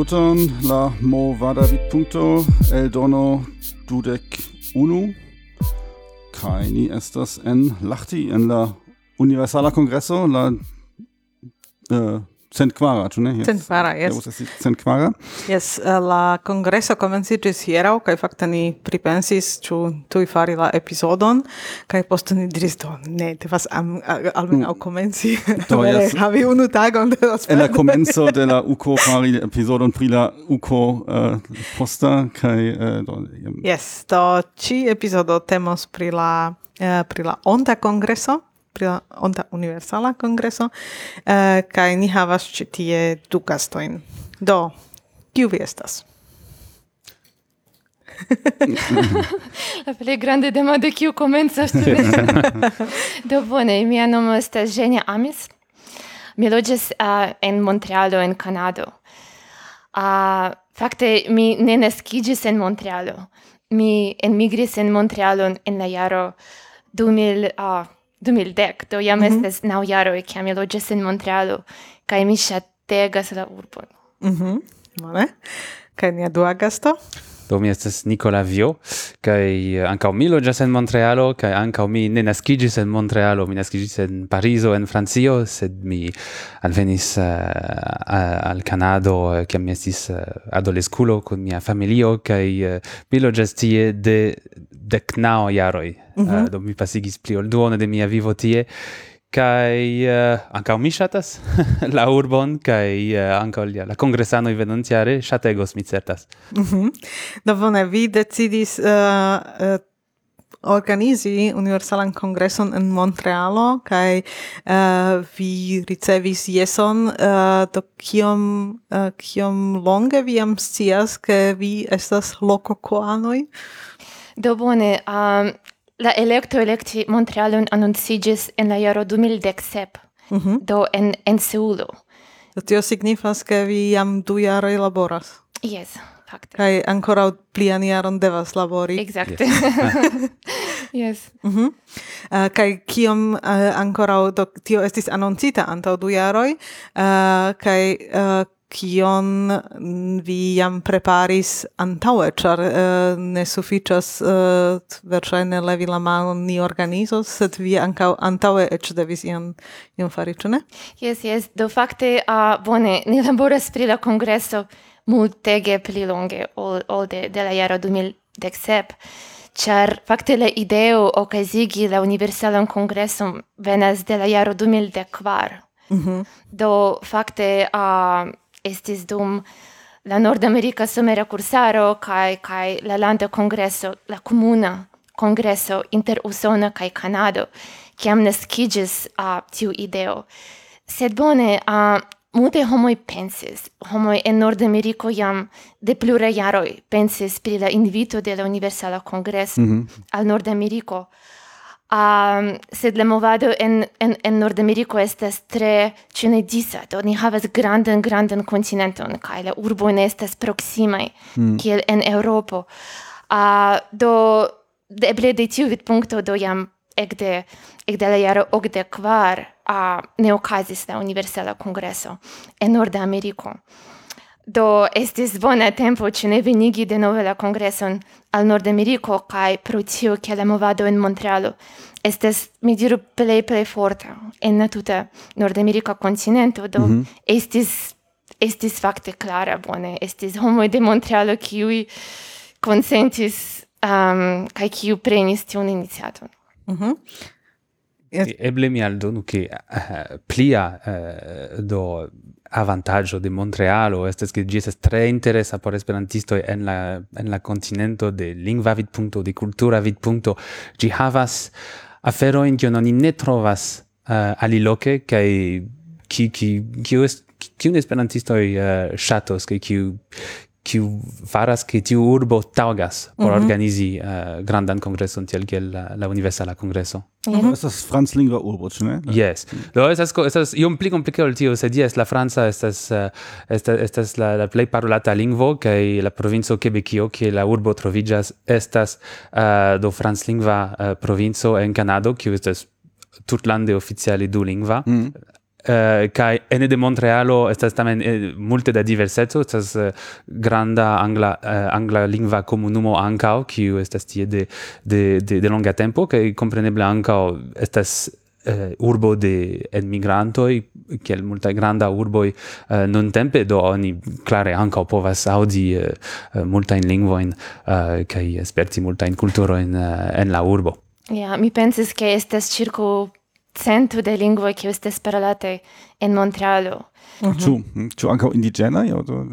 Saluton la mo vada vid punto el dono dudec unu kai ni estas en lachti en la universala congresso la uh, centquara, ĉu ne? Yes. Centquara, jes. Devus esti centquara. Jes, eh, la congresso komenciĝis hierau, kaj facta ni pripensis ĉu tui fari la episodon, kaj poste ni diris do ne devas almenaŭ mm. comenci, do yes. havi unu tagon de la en la comenzo de la uko fari episodon pri la uko uh, posta kai, uh, eh, do Yes, do ci episodo temos pri la uh, pri la onta congresso, pri la Onta Universala Kongreso, eh, kaj ni havas ĉi tie du gastojn. Do, kiu vi estas? la plej grande demo de kiu komencas. Do bone, mia nomo estas Ženja Amis. Mi loĝas uh, en Montrealo en Kanado. Uh, fakte mi ne naskiĝis en Montrealo. Mi enmigris en Montrealon en la jaro 2000 uh, 2010, do jam mm -hmm. estes nau jaro e kiam mi loĝas en Montrealo, kaj mi ŝategas la urbon. Mhm, mm bone. Kaj nia dua gasto? do mi estas Nicola Vio, kai ankaŭ mi loĝas en Montrealo, kai ankaŭ mi ne naskiĝis en Montrealo, mi naskiĝis en Parizo, en Francio, sed mi alvenis uh, al Kanado, eh, kiam mi estis uh, adoleskulo kun mia familio, kai uh, mi loĝas tie de deknaŭ jaroj. Mm -hmm. uh, do mi pasigis pli ol duone de mia vivo tie, kai eh, uh, ankaŭ mi ŝatas la urbon kai eh, uh, ankaŭ ja, la kongresanoj venontjare ŝategos mi certas. Mm -hmm. Do bone vi decidis uh, uh, organizi universalan kongreson en Montrealo kai uh, vi ricevis jeson uh, do kiom uh, kiom longe vi am scias ke vi estas lokokoanoj? Do bone, um, La electo electi Montrealon annuncigis en la jaro 2017, mm -hmm. do en, en Seulo. Do tio signifas, ke vi jam du jaroj laboras? Yes, fakte. Kaj ancora plian jaron devas labori? Exacte. Yes. Yes. Mhm. Uh, kai kiom uh, ancora, do tio estis anoncita antaŭ du jaroj, uh, kai... uh, kion mm, vi jam preparis antaŭe, ĉar uh, ne sufiĉas uh, verŝajne levi la manon ni organizos, sed vi ankaŭ antaŭe eĉ devis ion, ion fari, ĉu ne? Jes, jes, do fakte uh, bone, ni laboras pri la kongreso multege pli longe ol, ol de, de la jaro 2017, ĉar fakte la ideo okazigi la universalan kongreson venas de la jaro 2004. Mm -hmm. Do fakte uh, estis dum la Nordamerika somera cursaro kai kai la landa congresso la comuna congresso inter usona kai canado kiam a uh, tiu ideo sed bone a uh, Multe homoi pensis, homoi en Nordameriko jam de plura jaroi pensis pri la invito de la Universala Kongreso mm -hmm. al Nordameriko um, sed la movado en, en, en Nordameriko estas tre cinedisa, do ni havas grandan, grandan continenton, kai la urbo ne estas proximai, mm. kiel en Europo. Uh, do, de eble de tiu vidpunkto do jam ekde, ekde la jaro okde kvar uh, ne okazis la Universala Kongreso en Nordameriko. Do estis bona tempo, cine ne venigi denove la kongreson al Nordamerico kai pro tio che la movado in Montrealo estes mi diru plej plej forta en la tuta Nordamerika kontinento do mm -hmm. estis estis fakte klara bone estis homoj de Montrealo kiuj konsentis um, kaj kiu prenis tiun iniciaton. Mm -hmm. Eble mi aldonu che uh, eh, plia uh, do avantaggio de Montrealo estes che ĝi estas tre interesa por esperantistoj en la en la kontinento de lingva vidpunkto, de vid punto. Ĝi havas aferojn kiun oni ne trovas eh, uh, aliloke kaj ki ki kiu est kiun esperantistoj uh, eh, ŝatos kaj kiu kiu faras ke tiu urbo taugas por mm -hmm. organizi uh, grandan kongreson tiel kiel la, la universala kongreso. Mm -hmm. Estas franclingva urbo, ĉu ne? Yes. Do estas estas iom pli komplike ol tio, sed jes, la franca estas uh, estas estas la, la plej parolata lingvo kaj la provinco Quebecio, kie la urbo troviĝas, estas uh, do franclingva uh, provinco en Kanado, kiu estas tutlande oficiale dulingva. Mm. Uh, kai ene de Montrealo estas tamen eh, multe da diverseco estas eh, granda angla uh, angla lingva komunumo ankaŭ kiu estas tie de de de, de longa tempo kaj kompreneble ankaŭ estas uh, urbo de enmigrantoj kiel multaj granda urboj non nuntempe do oni klare ankaŭ povas aŭdi eh, multajn lingvojn eh, kaj sperti multajn kulturojn uh, en la urbo. Ja, mi pensis ke estas circo cento de lingvoj kiu estas parolate en Montrealo. Ĉu mhm. uh -huh. ĉu ankaŭ indiĝenaj aŭ do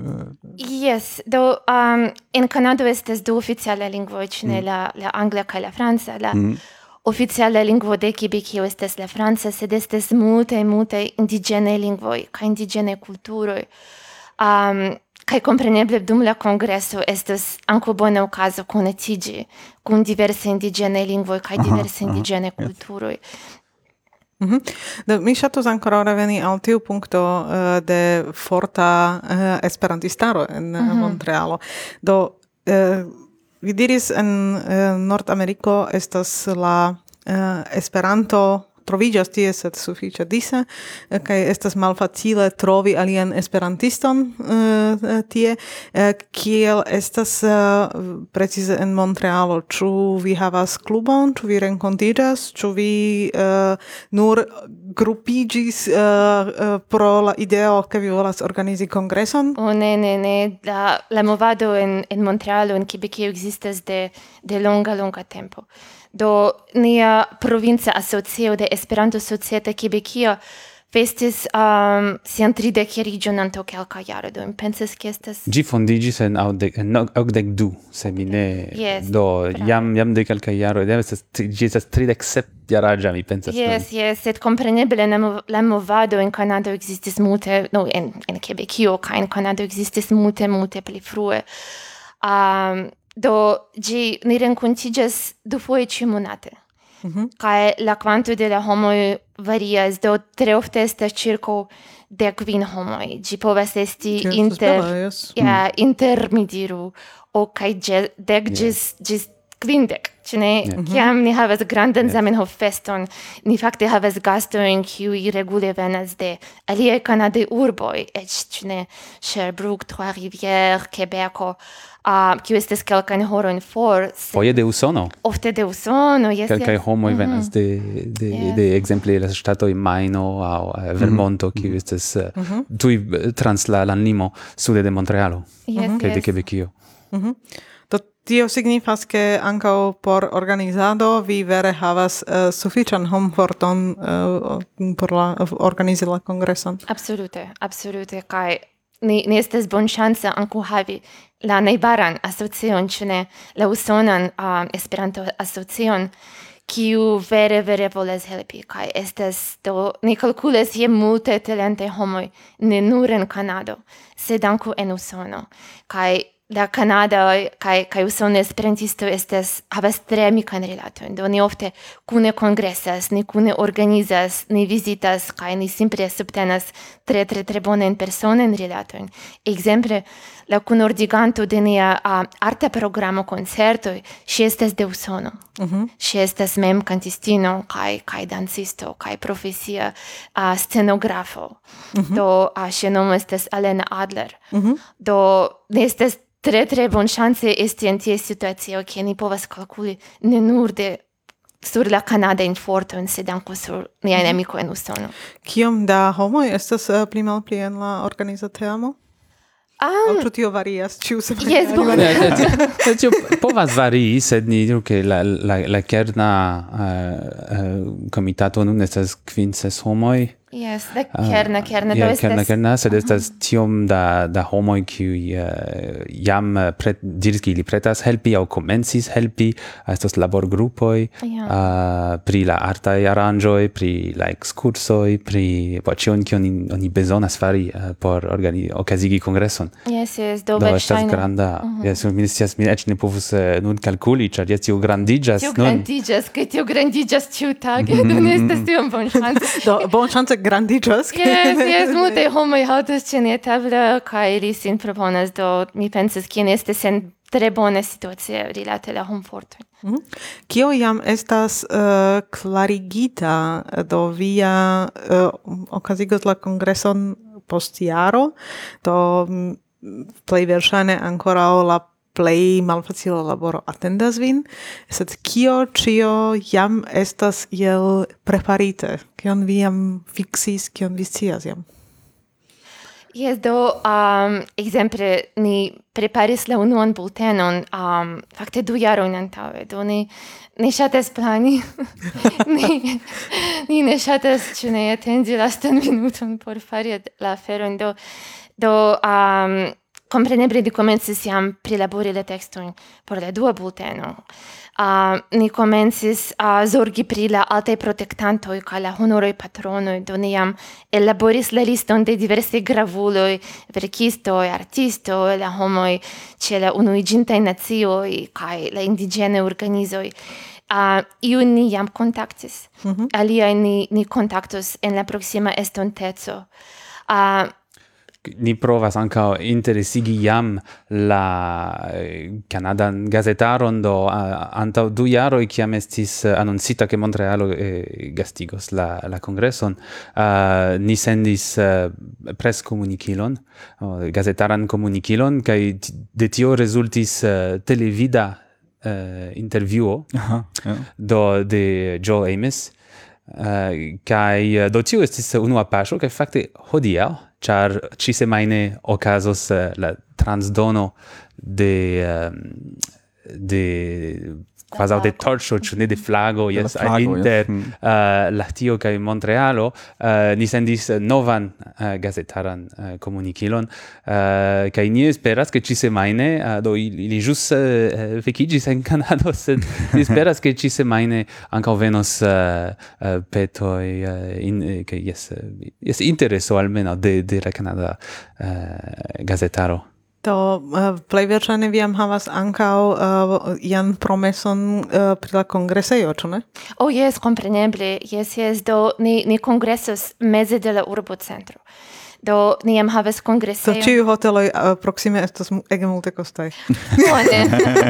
Yes, do um, en Kanado estas du oficialaj lingvoj, ĉu mm. la la angla kaj la franca. La mm. oficiala lingvo de Kibikio estas la franca, sed estas multaj multaj indiĝenaj lingvoj kaj indiĝenaj kulturoj. Um, kaj kompreneble dum la kongreso estas ankaŭ bona okazo konatiĝi kun diversaj indiĝenaj lingvoj kaj diversaj indiĝenaj kulturoj. Yes. Mm -hmm. Do, mi ŝatus ankoraŭ reveni al tiu punkto uh, de forta uh, esperantistaro en mm -hmm. Montrealo. Do uh, vi diris en uh, Nordameriko estas la uh, Esperanto troviĝas tie, sed sufiĉe dise, eh, kaj estas malfacile trovi alian esperantiston uh, tie, kiel estas uh, precize en Montrealo. Ĉu vi havas klubon, ĉu vi renkontiĝas, ĉu vi nur grupiĝis pro la ideo, ke vi volas organizi kongreson? Oh, ne, ne, ne. La, la movado en, en Montrealo, en Quebecio, existas de, de longa, longa tempo. Do nia provinca asocio de Esperanto Societe Quebecio festis um, sian tridekjariĝon antaŭ kelkaj jaroj, do mi pensas ke estas Gi fondigis en aŭdek en okdek du, se mi ne yes, do bravo. jam jam de kelkaj jaroj, estas ĝi estas tridek sep jaraĝa mi pensas. Yes, yes, sed compreneble la movado en Canada existis multe, no en en Quebecio ca en Kanado existis multe multe pli frue. Um, do gi, ni du dufoje ĉiumonate. monate. Mm -hmm. kai la quanto de la homoi varias, do tre ofte estas circo de quin homoi. Gi povas esti yes, inter, bela, yes. ja, mm. inter mi diru, ok, kai dek gis gis kvindek, ĉu ne? Mhm. Kiam ni havas grandan yeah. Zamenhof feston, ni fakte havas gastojn kiuj regule venas de aliaj kanadaj urboj, eĉ ĉu ne? Sherbrooke, Trois-Rivières, Quebeco, uh, kiu estes kelkajn horojn for. Foje de Usono. Ofte de Usono, jes. Kelkaj yes. homoj mm -hmm. venas de, de, yes. de ekzemple la ŝtatoj Majno aŭ Vermonto, mm -hmm. kiu mhm. estes uh, eh, mm -hmm. tuj eh, trans la landlimo sude de Montrealo yes, kaj yes. de Quebecio. Mm -hmm. Do tio signifas ke ankaŭ por organizado vi vere havas uh, sufiĉan homforton uh, por la organizi la kongreson. Absolute, absolute kaj ni, ni estas bon chance anku havi la najbaran asocion, ĉu ne, la usonan um, Esperanto asocion, kiu vere vere volas helpi kaj estas do ni kalkulas je multe talentaj homoj ne nur en Kanado, sed ankaŭ en Usono. Kaj da Kanada kaj kaj usone esperantisto estas havas tre amikan rilatojn. Do ni ofte kune kongresas, ni kune organizas, ni vizitas kaj ni simple subtenas tre tre tre bonajn personajn rilatojn. Ekzemple la kunordiganto de nia uh, arta programo koncertoj ŝi estas de Usono. Mm -hmm. Ŝi estas mem kantistino kaj kaj dancisto kaj profesia uh, scenografo. Mm -hmm. Do uh, ŝia nomo estas Alena Adler. Mm -hmm. Do ne estas tre tre bon chance esti en tie situacio ke ni povas kalkuli ne nur de sur la Canada in forto en sed anco sur mhm. nia nemico en Usono. Kiom da homo estas uh, pli mal pli en la organizatemo? Um, Ĉu tio varias, ciu se Yes, bone. tio povas varii, sed ni diru ke la, la, la kerna uh, uh, komitato nun estas kvin ses homoj. Yes, de kerna ah, kerna uh, yeah, do estas. Kerna sed estas tiom da da homoi kiuj uh, jam eh, pret, diris ke ili pretas helpi au komencis helpi, estas laborgrupoj yeah. uh, pri la artai aranjoi, pri la excursoi, pri po cion kion oni bezonas fari uh, por organi okazigi kongreson. Yes, yes, do, do estas shine. granda. Mhm. Yes, mi scias, mi ne povus uh, nun calculi, char jes tio grandiĝas nun. grandigas, grandiĝas, kaj tio grandiĝas ĉiutage, mm -hmm. do ne estas tiom bonŝance. do bonŝance grandigas. Yes, yes, multe homoi ĉe nia tablo kaj ili sin proponas do, mi pensas, cien estas en tre bone situacio rilate la homfortoj. Mm -hmm. Kio jam estas eh, uh, clarigita eh, do via uh, okazigos la kongreson post jaro, do um, plej verŝajne ankoraŭ la plej malfacila laboro atendas vin, sed kio cio jam estas iel preparite, kion vi jam fixis, kion vi scias jam? Yes, do, um, exemple, ni preparis la unuan bultenon, um, fakte du jarojn antaŭe, do ni ni ŝatas plani, ni, ni ne ŝatas ĉu ne atendi lastan minuton por fari la aferon, do, do um, comprenebre di komencis jam prilabori la tekstojn por la dua bulteno. Uh, ni komencis uh, zorgi pri la altaj protektantoj kaj la honoroj patronoj, do ni jam ellaboris la liston de diversaj gravuloj, verkistoj, artistoj, la homoj ĉe la unuiĝintaj nacioj kaj la indiĝenaj organizoj. Uh, iun ni jam kontaktis, mm -hmm. aliaj ni, ni kontaktos en la proksima estonteco. Uh, ni provas ankaŭ interesigi jam la eh, kanadan gazetaron do antaŭ du jaroj kiam estis eh, anoncita ke Montrealo eh, gastigos la la kongreson uh, ni sendis eh, uh, preskomunikilon uh, gazetaran komunikilon kaj de tio rezultis uh, televida uh, intervjuo yeah. do de Joel Ames Uh, kai do tio estis unua paŝo kaj fakte hodiaŭ char ci semaine ocasos eh, la transdono de ehm, de quasi de torcio ĉu ne de flago jes inter mm. yes. uh, Lahtio kaj Montrealo uh, ni sendis novan eh, uh, gazetaran uh, eh, komunikilon uh, kaj ni esperas ke ĉisemajne uh, do ili ĵus uh, vekiĝis en Kanado sed ni esperas ke maine ankaŭ venos uh, uh, petoj uh, in, ke jes jes intereso almenaŭ de de la Kanada uh, gazetaro. Do uh, plej verŝajne vi jam havas ankaŭ uh, jan promeson uh, pri la kongresejo, ĉu ne? Oh jes, kompreneble. Jes, jes, do ni ni kongresos meze de la urbocentro. Do ni jam havas kongresejon. Do ĉiuj hoteloj uh, proksime estas ege multekostaj. Bone.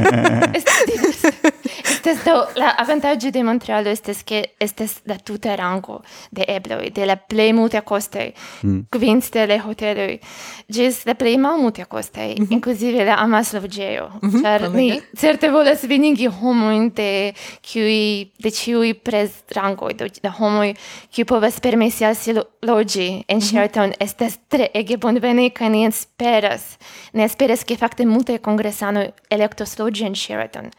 estas Este do, la avantaggio di Montreal este che este da tutte rango de ebloi, de la plei multe costei, mm. cuvinte le hotelui, mhm. gis la plei mal multe costei, mm -hmm. inclusive la amas logeo. Mm -hmm. Char ni certe volas vinigi homoin de cui, de ciui pres rangoi, de, de homoi cui povas permesi al si logi en mm -hmm. Sheraton, estes tre ege bonveni, ca ni esperas, ne esperas che facte multe congresanoi electos logi en Sheraton.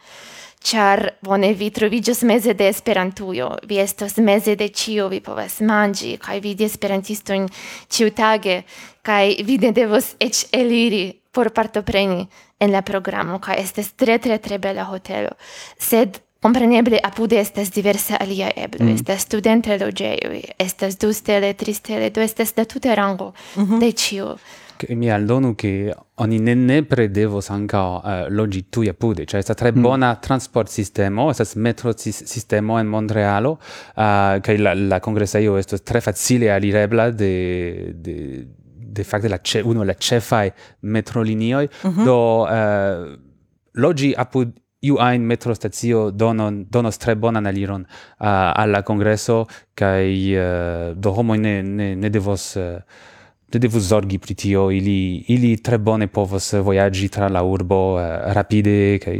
char bone vi trovigas meze de Esperantujo, vi estos meze de ĉio, vi povas manĝi kaj vidi esperantistojn ĉiutage kaj vi ne devos eĉ eliri por partopreni en la programo kaj estas tre tre tre bela hotelo. Sed Compreneble apude estas diversa alia eblo, mm. estas studente loĝejoj, estas du stele, tri stele, do estas la tuta rango mm -hmm. de ĉio mi aldonu che oni ne nepre devos anca uh, logi tui apude, cioè sta tre mm. bona transport sistemo, estas metro sis sistemo en Montrealo, eh, uh, che la, la congresaio esto tre facile alirebla de, de, de facte la ce, uno la cefai metrolinioi, mm -hmm. do uh, logi apud iu ein metro stazio donon donos tre bonan aliron uh, alla congresso kai uh, do homo ne ne, ne devos uh, ne devus zorgi pri tio, ili, ili tre bone povos vojaĝi tra la urbo uh, rapide kaj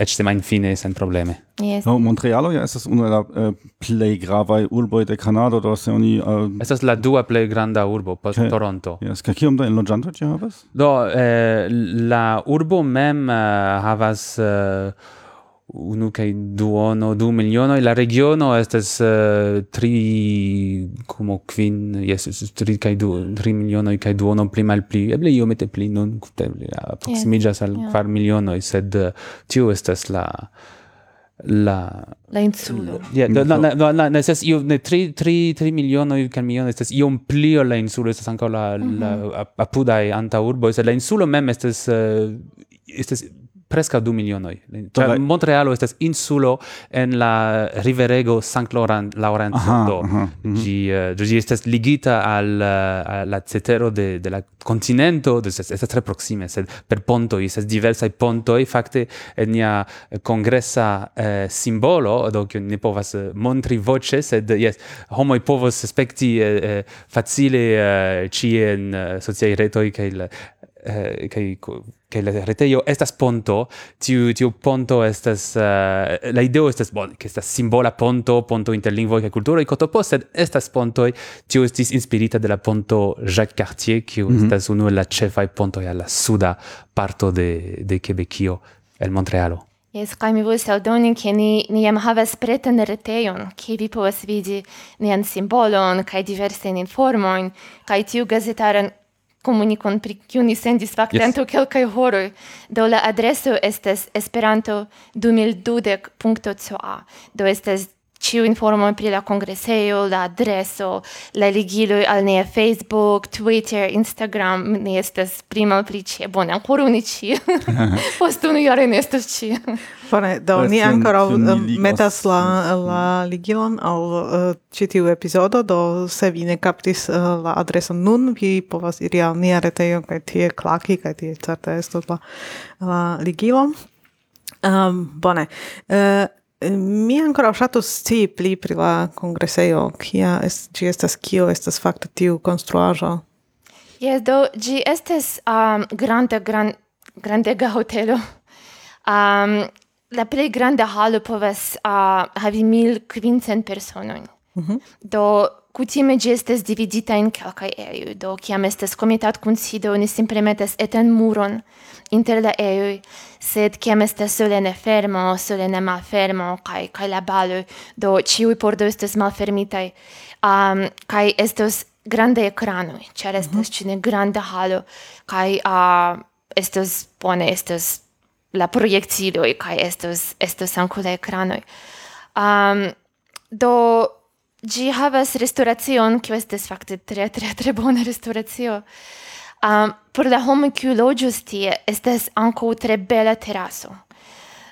eĉ semajn fine sen probleme. Yes. No, Montrealo ja estas unu el la uh, plej gravaj urboj de Kanado, do se oni uh, estas la dua plej granda urbo post okay. Toronto. Yes, kaj kiom da enloĝantoj ĝi havas? Do eh, la urbo mem uh, havas uh, unu kai duono, du milionoj. La regiono estas uh, eh, tri, como quin yes tri kai du, tri milionoj kai duono pli mal pli Eble io iomete pli non kuteble aproximiĝas yeah. al yeah. kvar milionoj, sed eh, uh, tio estas la la la insulo. Ja, yeah, no, no, no, no, no, estas io ne tri tri tri milionoj kaj milionoj estas un pli ol la insulo estas ankaŭ la, mm -hmm. la mhm. apudai anta urbo sed la insulo mem estas uh, eh, estas presca du milionoi. Cioè, Montrealo estas insulo en la riverego Sankt Laurent Laurent do. Eh, gi gi estas ligita al eh, la cetero de de la continento, do estas tre proxime, sed per ponto estas diversai pontoj facte, en nia congressa uh, simbolo, do che ne povas montri voce, sed yes, homoi povos spekti uh, facile eh, ci en retoi, retoj kaj eh, kai kai la retejo estas ponto tiu tiu ponto estas uh, la ideo estas bon ke estas simbola ponto ponto inter lingvoj kaj kulturoj kotopo sed estas ponto tiu estis inspirita de la ponto Jacques Cartier kiu mm -hmm. estas unu el la ĉefaj pontoj al la suda parto de de Quebecio el Montrealo Yes, kai mi volis aldoni, ke ni, ni jam havas pretan retejon, ke vi povas vidi nian simbolon kaj diversajn informojn kaj tiu gazetaran komunikon pri kiu ni sendis fakte yes. antaŭ kelkaj horoj. Do la adreso estas esperanto 2020.ca. Do estas ciu informo pri la kongresejo, la adreso, la ligilo al nia Facebook, Twitter, Instagram, ne estas prima pri ĉie. Bone, ancora uni ĉie. Post unu jaro ne estas ĉie. Bone, do ni ancora metas la la ligilon al ĉi tiu do se vi ne kaptis la adreso nun, vi povas iri al nia retejo kai tie klaki kai tie certe estos la la ligilon. Um, bone. Uh, Mi ancora ŝatus sti pli pri la kongresejo, kia es, ci estas, kio estas fakte tiu konstruaĵo. Yes, do gi estes um, grande gran, grandega hotelo. Um, la grande granda halo povas uh, havi mil quincent personon Mm -hmm. Do Kutime gi estes dividita in kelkaj eiu, do kiam estes komitatkunsido, ni simple metes etan muron inter la eiu, sed kiam estas solene fermo, solene malfermo kaj kaj la baloj, do ĉiuj pordoj estas malfermitaj um, kaj estos grande ekranoj, cer estes mm -hmm. granda halo kaj uh, estos bone estos la proiectiloi, kaj estos estos ankaŭ la ecranoi. Um, do Gi havas restauracion, kio estes fakte tre tre tre bona restauracio. Um, por la homo kiu loĝus tie estas ankaŭ tre bela teraso.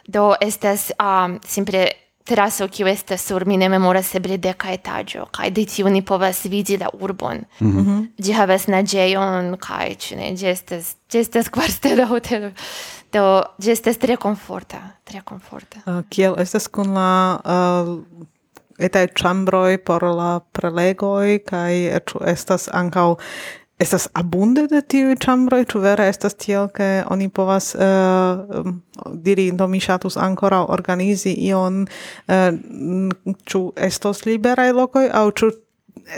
Do estas um, simple teraso kiu estas sur mi ne memoras eble deka etaĝo kaj de tiu ni povas vidi la urbon. Mm -hmm. Ĝi havas naĝejon kaj ĉu ne ĝi estas ĝi estas kvarstela hotelo. Do ĝi estas tre komforta, tre komforta. Uh, kiel estas kun la uh, etaj chambroj por la prelegoj kaj ĉu estas ankaŭ estas abunde de tiu ĉambroj ĉu vere estas tiel ke oni povas uh, diri do mi ŝatus ankoraŭ organizi ion eh, ĉu uh, estos liberaj lokoj aŭ ĉu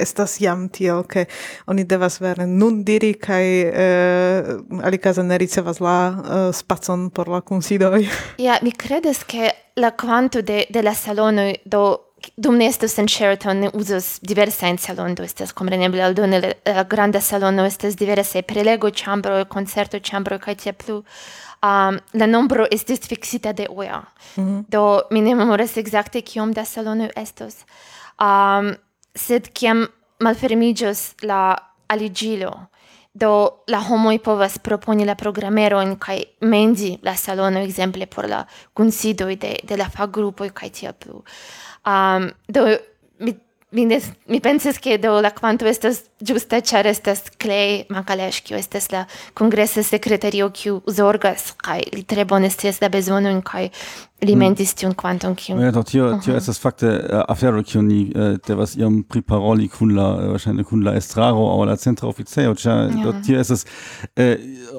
estas jam tiel ke oni devas vere nun diri kaj uh, alikaze ne ricevas la uh, spacon por la kunsidoj. Ja mi kredas ke la kvanto de de la salonoj do dum ne estas en Sheraton ne uzas diversajn salonojn, estas kompreneble aldone la granda salono estas diversa prelego ĉambro koncerto-ĉambroj kaj tiel plu. Um, la nombro estas fiksita de UEA. Mm -hmm. Do mi ne memoras ekzakte kiom da salono estos. Um, sed kiam malfermiĝos la aligilo do la homoj povas proponi la programero en kaj mendi la salono ekzemple por la konsido de, de la fa grupo kaj tiel plu um, do mi mi, des, mi pensas che do la quanto estas giusta char estas Clay Macalesh kiu estas la kongresa secretario kiu zorgas kai li tre bone stes da bezono in kai li mm. mentis tion quantum kvanton ja, do, tio, tio estas fakte uh, afero kiu ni uh, devas iom priparoli kun la uh, verŝajne kun la estraro aŭ la centra oficejo ĉar yeah. do tio estas uh,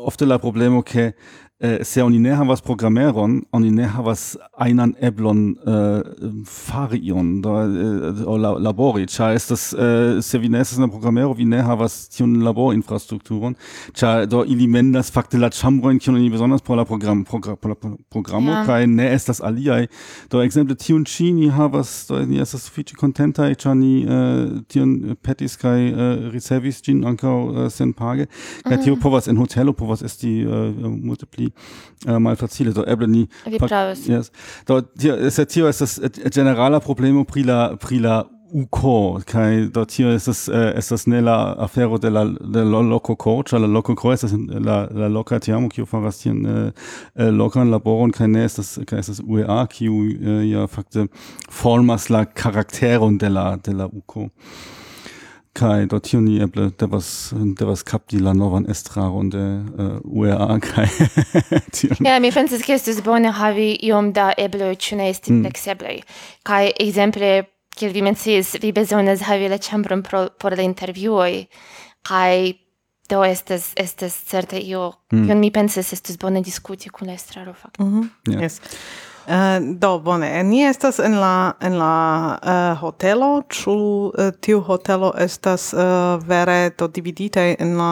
ofte la problemo ke eh, se oni ne havas programmeron, oni ne havas einan eblon eh, fari ion, da, eh, la, labori, cia estas, eh, se vi ne estas na programmero, vi ne havas tiun laborinfrastrukturon, cia do ili mendas fakte la chambroin kion oni besonders por la program, progra, por la programo, ja. kai ne estas aliai, Do exemple tion ĉi ni havas, do ni estas sufiĉe contentai, cia ni eh, tion petis kai eh, ricevis ĝin ankaŭ eh, senpage, kai mm -hmm. tio mhm. povas en hotelo povas esti eh, multipli ki uh, äh, malfacile, do eble ni... Vi pravi ste. Yes. Do, hier se tio estas äh, generaler problemo pri la, pri la UCO, kaj do tio estas, eh, äh, estas ne la afero de la, de la loco coach, la loco co estas la, la loca tiamo kiu faras tian eh, locan laboron, ne, ist das estas, ist das UEA, kiu äh, ja fakte formas la karakteron de la, de la UCO kai dort hier nie eble der was der was kap die la novan estraro und der uh, UEA kai ja mi pensas ke estus bone havi iom da eble ĉune esti mm. flexible kai exemple kiel vi menciis vi bezonas havi la ĉambron pro por la intervjuoj kai do estas estas certe io mm. mi pensas estus bone diskuti kun la estraro fakte mm -hmm. yeah. yes Uh, do, bone, ni estas en la, en la uh, hotelo, ču uh, eh, tiu hotelo estas uh, vere do dividite en la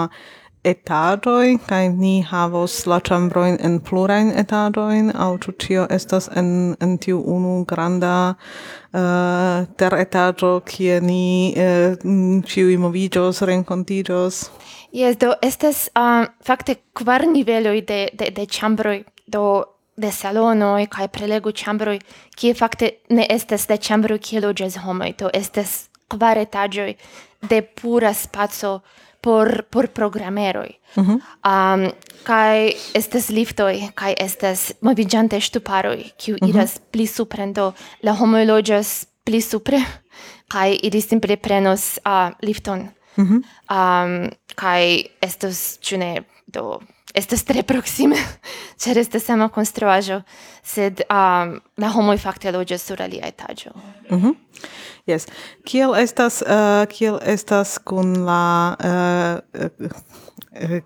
etaĝoj? Kaj ni havos la ĉambrojn en plurajn etaĝojn. Aŭ ĉu ĉio estas en, en tiu unu granda uh, teretaĝo kie ni uh, ĉiuj moviĝos, renkontiĝos? Yes, do estas um, fakte kvar niveloj de, de, de ĉambroj. Do de salono e kai prelegu chambroi ki fakte ne estes de chambro ki loges homoi to estes kvar etagioi de pura spaco por por programeroi mm -hmm. um kai estes liftoi kai estes movigiante stuparoi ki mm -hmm. iras pli supren do la homoi loges pli supre kai ili simple prenos uh, lifton mm -hmm. um kai estos chune do estas tre proxime, cer estas sama konstruaĵo, sed um, la homoj fakte loĝas sur alia etaĝo. Mm -hmm. Yes. Kiel estas uh, kiel estas kun la uh,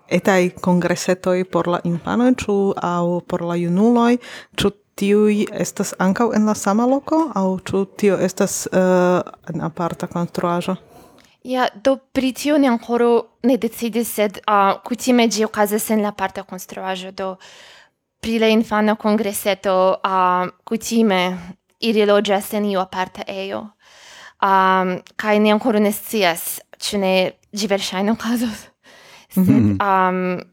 etaj kongresetoj por la infanoj ĉu aŭ por la junuloj ĉu tiui estas ankaŭ en la sama loko aŭ ĉu tio estas uh, en aparta konstruaĵo? Ja, do pri tio ni ancora ne decidis, sed uh, kutime ĝi okazas en la parta konstruaĵo, do pri la infana kongreseto uh, kutime ili loĝas en iu aparta ejo. Um, kaj ni ancora ne scias, ĉu ne ĝi verŝajne okazos. Sed, mm -hmm. um,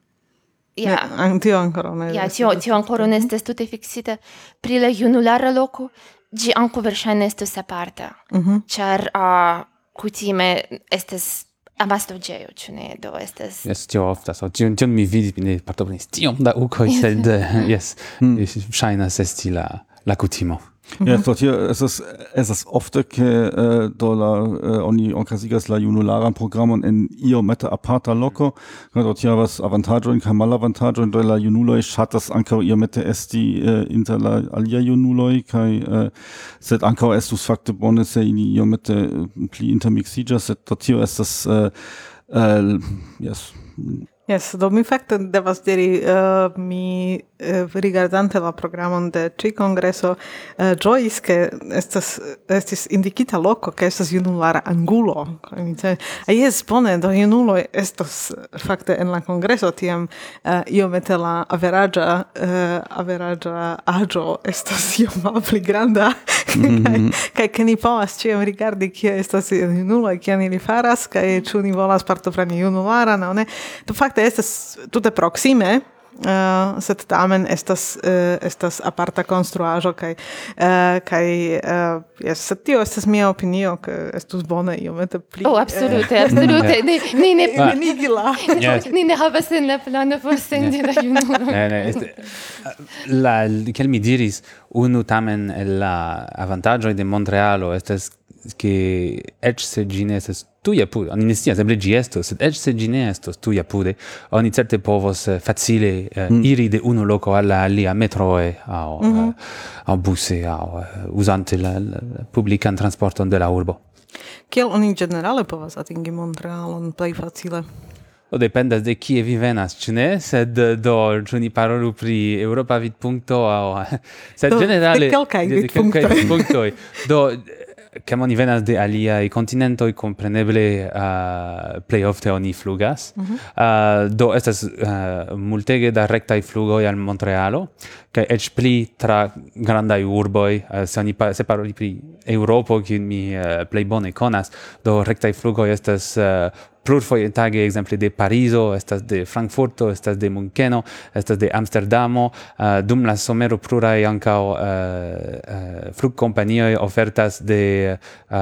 ja. Ne, tio ancora ne Ja, tio, tio ancora ne estes tute fixita. Pri la junulara loko, ĝi anko verŝajne estos aparta, mm -hmm. ĉar... Uh, kutime estes amasto geo, ĉu ne? Do estes... Jes, tio oftas. So, tion, tion mi vidis, mi ne partoprenis tiom da ukoj, sed jes, mm. ŝajnas esti la la kutimo. Mhm. Ja, dort hier es ist es ist oft ke äh, dollar äh, oni onkasigas la junularan Programm und in io meta aparta loco. Dort hier was avantaggio in kamala avantaggio und dollar junuloi hat das ankaŭ io meta esti äh, inter la alia junuloi kai äh, set sed es du fakte bone se ili io meta äh, pli intermixiĝas set dort hier ist das äh, äh, yes. Yes, do mi fakte devas diri, uh, mi uh, rigardante la programon de ci congreso, uh, giois che estas, estis indicita loco che estas junulara angulo. A jes, bone, do junulo estos fakte en la congreso, tiam uh, iomete la averagia, uh, averagia agio estes io ma pli granda, kai che mhm. ni povas ciam rigardi kia estas junuloi, kia ni li faras, kai ciu ni volas partopreni junulara, no ne? Do fakte fakte estas tute proxime Uh, eh, sed tamen estas uh, estas aparta konstruaĵo kaj uh, kaj uh, yes, sed tio estas mia opinio ke estus bone iomete pli Oh absolute absolute. Ne ne ne plenigi la ne ne havas en la plano por sendi la junulo. Ne ne la kiel mi diris unu tamen la avantaĝoj de Montrealo estas che ec se gi ne estes tuia pude, oni ne scias, eble gi estos, sed ec se gi estos tuia pude, oni certe povos eh, facile uh, mm. iri de unu loco alla alia metroe au, mm -hmm. uh, au busse, au, uh, usante la, la, la publican transporton de la urbo. Kiel oni generale povas atingi Montrealon plej facile? O dependas de kie vi venas, ĉu ne? Sed do ĉu ni parolu pri Europa vidpunkto aŭ sed do, generale de kelkaj vidpunktoj. do che oni venas de alia aliaj kontinentoj, kompreneble uh, plej ofte oni flugas. Mm -hmm. uh, do estas uh, multege da recta i flugo al Montrealo, che e pli tra grandaj urboi uh, se oni pa, se paroli pri europo che mi uh, play bone conas do recta i flugo estas uh, plurfoje tage exemple de Parizo, estas de Frankfurto, estas de Munkeno, estas de Amsterdamo, uh, dum la somero plurai ancao eh, eh, uh, uh, flugkompanioj ofertas de uh,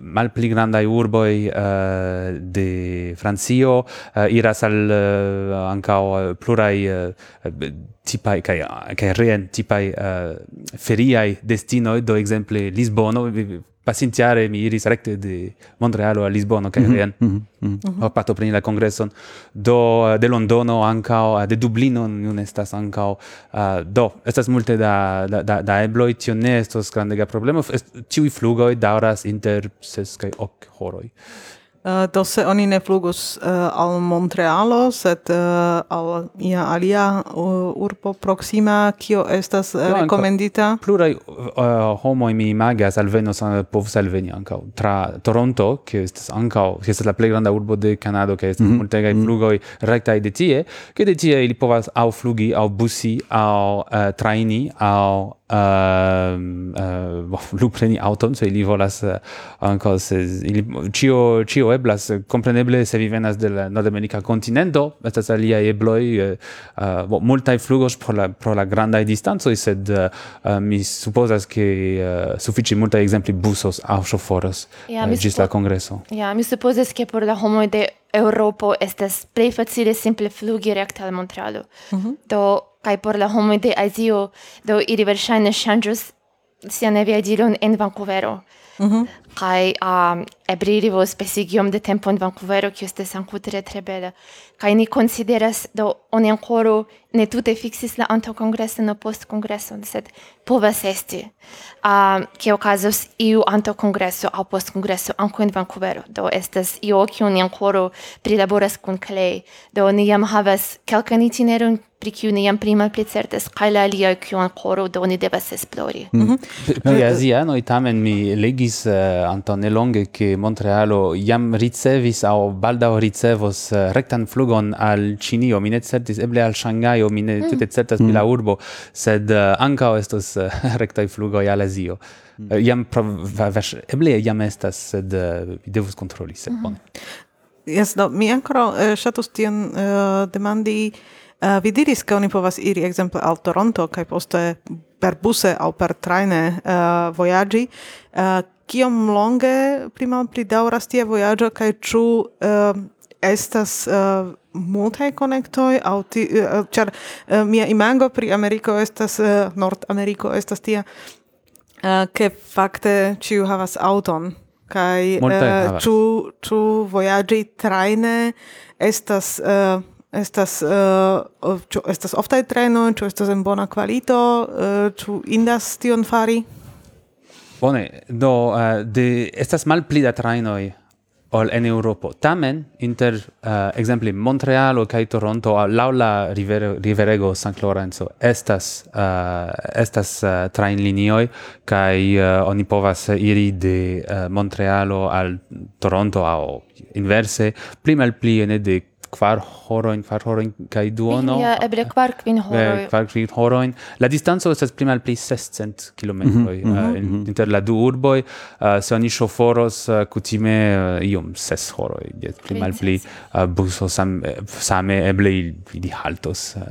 malpli grandai urboi uh, de Francio, uh, iras al uh, ancao plurai uh, tipai kai kai rien tipai uh, feriai destino do exemple Lisbono pasintiare mi iris recte de Montrealo a Lisbono kai mm -hmm. mm -hmm. ho pato preni la congresson. Do eh, de Londono anca eh, de Dublino non estas anca uh, do estas multe da da da, da ebloi tio ne estos grandega problemo. Tiui flugoi dauras inter ses kai ok horoi Eh, do se oni ne flugus eh, al Montrealo, sed eh, al ia alia urbo proxima, kio estas no, rekomendita? Plurai uh, homoj mi imagas alvenos povus alveni ankaŭ tra Toronto, kio estas ankaŭ, kio estas la plei granda urbo de Kanado, kaj estas mm -hmm. multegaj mm -hmm. de tie, ke de tie ili povas au flugi au busi au uh, traini au uh, uh, lu preni auton, se ili volas eh, uh, anco, se ili, cio, cio eblas, compreneble, se vi venas de la nordamerika continento, estas alia ebloi, uh, eh, bo, multai flugos pro la, pro la grandai distanzoi, sed uh, mi supposas che uh, suffici multai exempli busos au shoforos yeah, uh, gis la congreso. Ja, yeah, mi supposas che por la homoi de Europo estas plei facile simple flugi recte al Montrealo. Mm -hmm. Do, kai por la homoj de Azio, do ili verŝajne ŝanĝus sian aviadilon en Vancouvero. Mm -hmm. Kaj um, ebririvo spesigiom de tempo in Vancouvero, kiu estes ancu tre bela. Kai ni consideras, do, oni ancoro ne tute fixis la anto congreson o post congreson, sed povas esti, uh, ke ocasos iu anto congreso au post congreso ancu in Vancouvero. Do, estes io, kiu ni ancoro prilaboras kun Clay, do, ni jam havas calcan itinerum pri kiu ni jam prima pli certes, kai la alia kiu ankoraŭ do, ni devas esplori. Mm -hmm. Pri azianoi tamen mi legis eh, uh, antaŭ nelonge, ke Montrealo jam ricevis aŭ baldaŭ ricevos eh, rektan flugon al Ĉinio. Mi ne certis eble al Ŝangajo, mi ne mm. tute certas pri la hmm. urbo, sed eh, ankaŭ estos eh, rektaj flugoj al Azio. Mm. Jam provaĵ eble jam estas, sed vi devus kontroli, sed mhm. bone. Yes, do mi ankoraŭ ŝatus tion uh, demandi Uh, vi diris ke oni povas iri exemple, al Toronto kaj poste per buse aŭ per trajne uh, vojaĝi. Uh, kiom longe pli malpli daŭras tia vojaĝo kaj ĉu uh, estas uh, multaj konektoj aŭ ti, uh, ĉar uh, mia imago pri Ameriko estas uh, Nordameriko estas tia ke uh, fakte ĉiu havas aŭton kaj uh, ĉu ĉu vojaĝi trajne estas uh, estas uh, ĉu estas oftaj trajnoj ĉu estas en bona kvalito uh, ĉu indas tion fari? Bone, do uh, de estas malpli da trainoj ol en Europo. Tamen inter eh, uh, exempli, Montrealo kaj Toronto laŭ la rivero, riverego San Lorenzo estas uh, estas uh, trainlinioj kaj uh, oni povas iri de uh, Montrealo al Toronto aŭ inverse pli malpli ene de kvar horojn, kvar horojn kaj duono. Ja, eble kvar kvin eh, horoj. Kvar kvin horojn. La distanco estas pli malpli 600 kilometroj mm -hmm. Eh, mhm, uh, mhm. in, inter la du urboj. Uh, eh, se oni ŝoforos uh, kutime uh, iom ses horoj, jes pli malpli uh, buso sam, same eble ili haltos uh,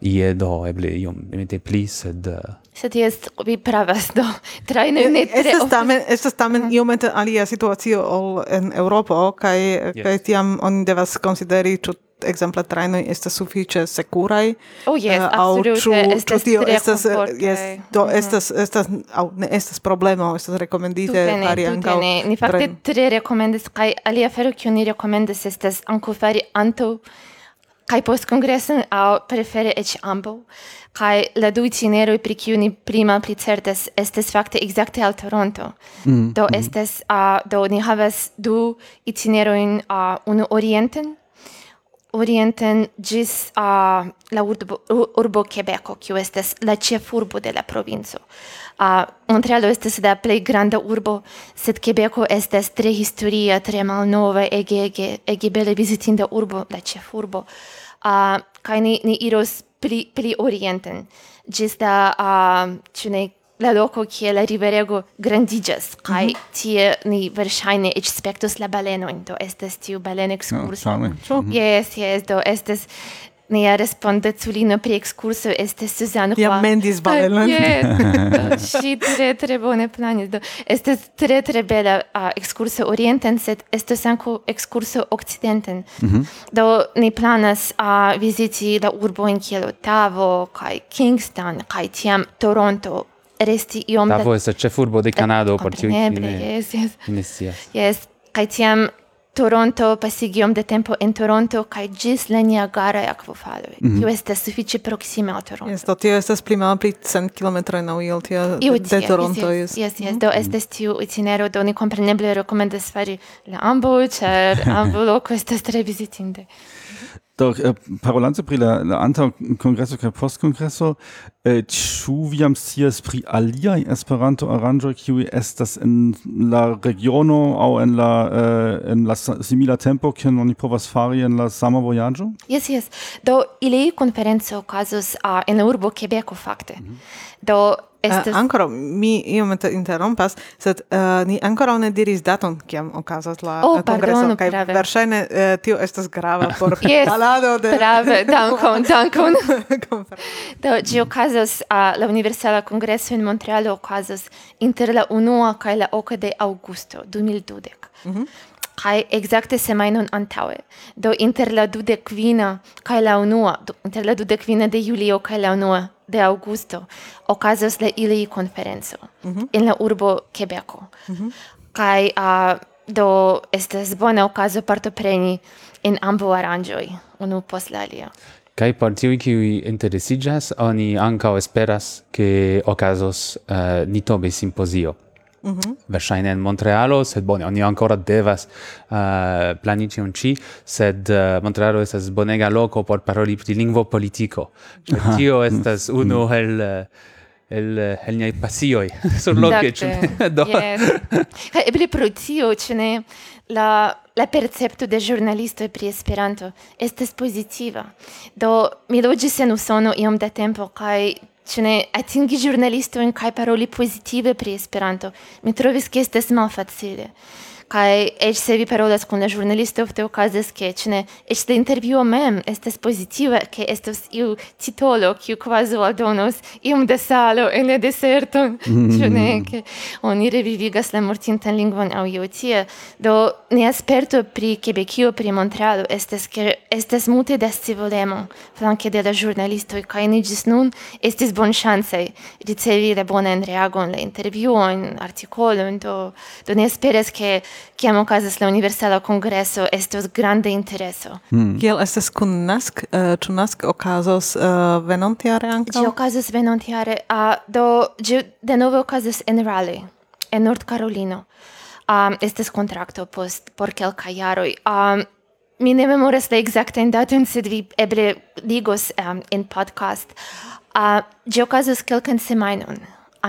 ie do eble iom iomete pli sed uh, Sed jest vi pravas do trajne ne tre. Estas tamen estas tamen mhm. iomete alia situacio ol en Europo, kaj yes. kaj tiam oni devas konsideri ĉu ekzemple trajnoj estas sufiĉe sekuraj. Oh yes, uh, absolute. Aŭ ĉu tio estas eh, yes, do mhm. estas estas aŭ ne estas problemo, estas rekomendite fari ankaŭ. Ne, ni fakte tre rekomendas kaj alia afero kiu ni rekomendas estas ankaŭ fari antaŭ kai post congressen au prefere ec ambo, kai la du itineroi pri kiu ni prima pli certes estes fakte exacte al Toronto. Mm, do mm. uh, do ni havas du itineroin, uh, unu orienten, orienten gis uh, la urbo, urbo Quebeco, kiu estes la cefurbo de la provinco. Uh, Montrealo estes la plej granda urbo, sed Quebeco estes tre historia, tre malnova, ege, ege, ege bele vizitinda urbo, la ĉefurbo. Uh, kaj ni, ni iros pli, pli orienten, ĝis a, uh, ĉu ne, la loco kie la riverego grandigas kai mm -hmm. tie ni verŝajne eĉ spektos la balenojn, do estes tiu balen ah, ekskurso. Oh, mm -hmm. Yes, yes, do estes Nea respondețulină pri excurso este Suzanne Roy. Iam mendis balelon. Si tre, tre bone planis. Este tre, tre bela a excurso orienten, sed estes anco excurso occidenten. Mm -hmm. Do ne planas a visiti la urbo in kiel Ottawa, kai Kingston, kai tiam Toronto, resti iom... Tavo da... este cefurbo de Canado, por tiu... Yes, yes. Yes, yes. Kai tiam Toronto, pasigiom de tempo in Toronto kai ĝis la Niagaraj akvofaloj. Mm -hmm. Io estas sufiĉe proksime al Toronto. Yes, do tio estas pli malpli cent kilometroj laŭ iel tia de Toronto. Yes, yes, yes, yes. Mm -hmm. do estes tiu itinero, do ni kompreneble rekomendas fari la ambaŭ, ĉar ambaŭ loko estas tre vizitinde. Do äh, parolante pri la, la antaŭ kongreso kaj post kongreso, äh, ĉu vi jam scias pri aliaj Esperanto aranĝoj kiuj estas en la regiono aŭ en la äh, en la simila tempo kion oni povas fari en la sama vojaĝo? Jes, jes. Do ili konferenco okazos uh, en urbo Kebeko fakte. Mm -hmm. Do Eh, Estes... Uh, ancora, mi io me interrompas, sed uh, ni ancora ne diris daton kiam okazas la oh, kongreso, kai verŝajne uh, tio estas grava por yes, parolado de... prave, dankon, dankon. Do, ĝi okazas, uh, la Universala Kongreso en Montrealo okazas inter la unua kaj la oka de aŭgusto 2012. Mm -hmm kai exacte semainon antaue Do inter la dude quina kai la unua, do, inter la kvina de julio kai la unua de augusto okazos la ili konferenco mm -hmm. en la urbo quebeco Mm -hmm. Kaj uh, do estas bona okazo partopreni en ambo aranjoi unu post la alia. Kai por tiui qui interesigas, oni ankaŭ esperas che okazos eh, uh, nitobe simposio. Mm -hmm. Verŝajne en Montrealo, sed bone, oni ancora devas eh, uh, plani ĉion ĉi, sed uh, Montrealo estas bonega loko por paroli pri lingvo politiko. Tio estas unu el eh, el el niai pasioi sur loke ĉu do yes. kaj eble pro tio ĉu ne la la percepto de ĵurnalistoj pri Esperanto estas pozitiva do mi loĝis en Usono iom da tempo kaj Ĉu ne atingi ĵurnalistojn kaj paroli pozitive pri Esperanto? Mi trovis ke estas malfacile Kai eĉ se vi parolas kun la ĵurnalisto ofte okazas ke ĉu ne eĉ la intervjuo mem estas pozitiva ke estas iu titolo kiu kvazaŭ aldonos iom da salo en la deserton ĉu ne ke oni revivigas la mortintan lingvon aŭ io tie do ne asperto pri Quebecio pri Montrealo estas ke estas multe da scivolemo flanke de la ĵurnalistoj kaj ni ĝis nun estis bonŝancaj ricevi la bonan reagon la intervjuojn artikolojn do do ne esperas ke kiam okazas la Universala Kongreso estos grande intereso. Mm. Kiel estas kun NASC? Uh, eh, ĉu NASC okazos uh, venontiare ankaŭ? Ĝi okazos venontjare, uh, do ĝi denove okazos en Raleigh, en Nord Carolino. Um, estes kontrakto post por kelkaj jaroj. Um, mi ne memoras la exactan daton, sed vi eble ligos um, en podcast. Uh, ĝi okazos kelkan semajnon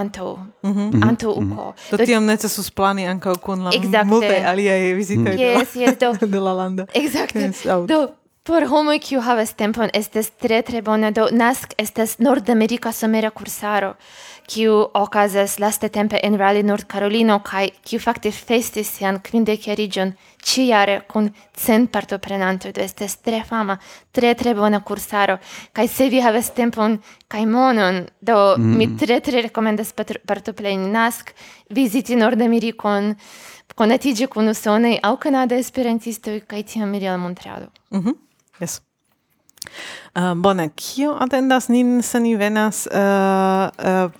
anto mm -hmm. anto mhm. mm -hmm. do tiam necesus plani anka kun la exacte. multaj aliaj vizitoj mm. yes, de, yes, do, de la lando exacte yes, do por homo kiu havas tempon estes tre tre bona do nask estes nordamerika somera kursaro kiu okazas laste tempe en Raleigh, North Carolina kai kiu fakte festis sian kvindekjariĝon ĉijare kun cent partoprenantoj, do estas tre fama, tre tre bona kursaro. Kaj se vi havas tempon kaj monon, do mm. mi tre tre rekomendas partopreni NASK, viziti Nordamerikon, konatiĝi kun usonaj aŭ Kanada esperantistoj kaj tiam iri al Montrealo. Mm -hmm. Yes. Uh, bone, kio atendas nin se ni venas uh, uh,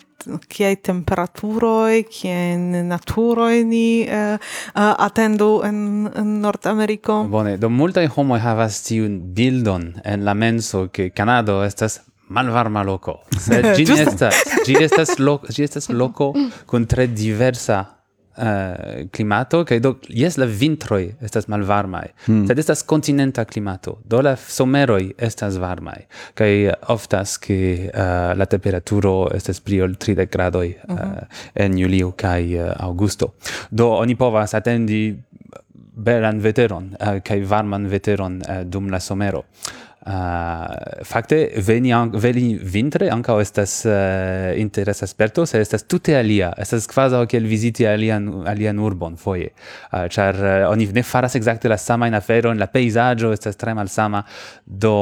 kiaj temperaturoj, kiaj naturoj ni uh, uh, atendu en, en Nordameriko. Bone, do multaj homoj havas tiun bildon en la menso ke Kanado estas malvarma loco. Sed ĝi estas, ĝi estas loko, ĝi estas loko kun tre diversa uh, climato kaj do yes la vintroi estas malvarmai mm. sed estas continenta climato do la someroi estas varmai kaj oftas ke uh, la temperaturo estas pli ol 30 gradoi uh, eh, uh mhm. en julio kai uh, augusto do oni povas atendi belan veteron uh, kai varman veteron uh, dum la somero. Uh, fakte veni an, veni vintre anka estas eh, uh, interesa sperto, se estas tute alia. Estas kvazaŭ kiel viziti alian alian urbon foje. Uh, ah, ĉar uh, eh, oni ne faras ekzakte la sama en afero en la pejzaĝo estas tre malsama. Do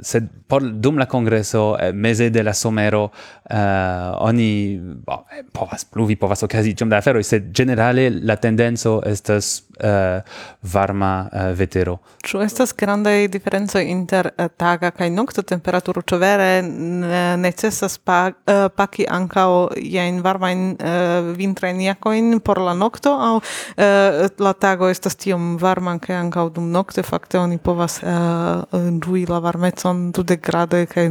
sed por dum la kongreso eh, meze de la somero uh, oni bo, povas pluvi, povas okazi ĉiam da afero sed ĝenerale la tendenco estas uh, varma uh, vetero. Ĉu estas grandaj diferencoj inter uh, taga kaj nokta temperaturo? Ĉu vere necesas pa, uh, paki ankaŭ jajn varmajn uh, vintrajn jakojn por la nokto aŭ uh, la tago estas tiom varma ke ankaŭ dum nokte fakte oni povas uh, ĝui la varmecon dudek gradoj kaj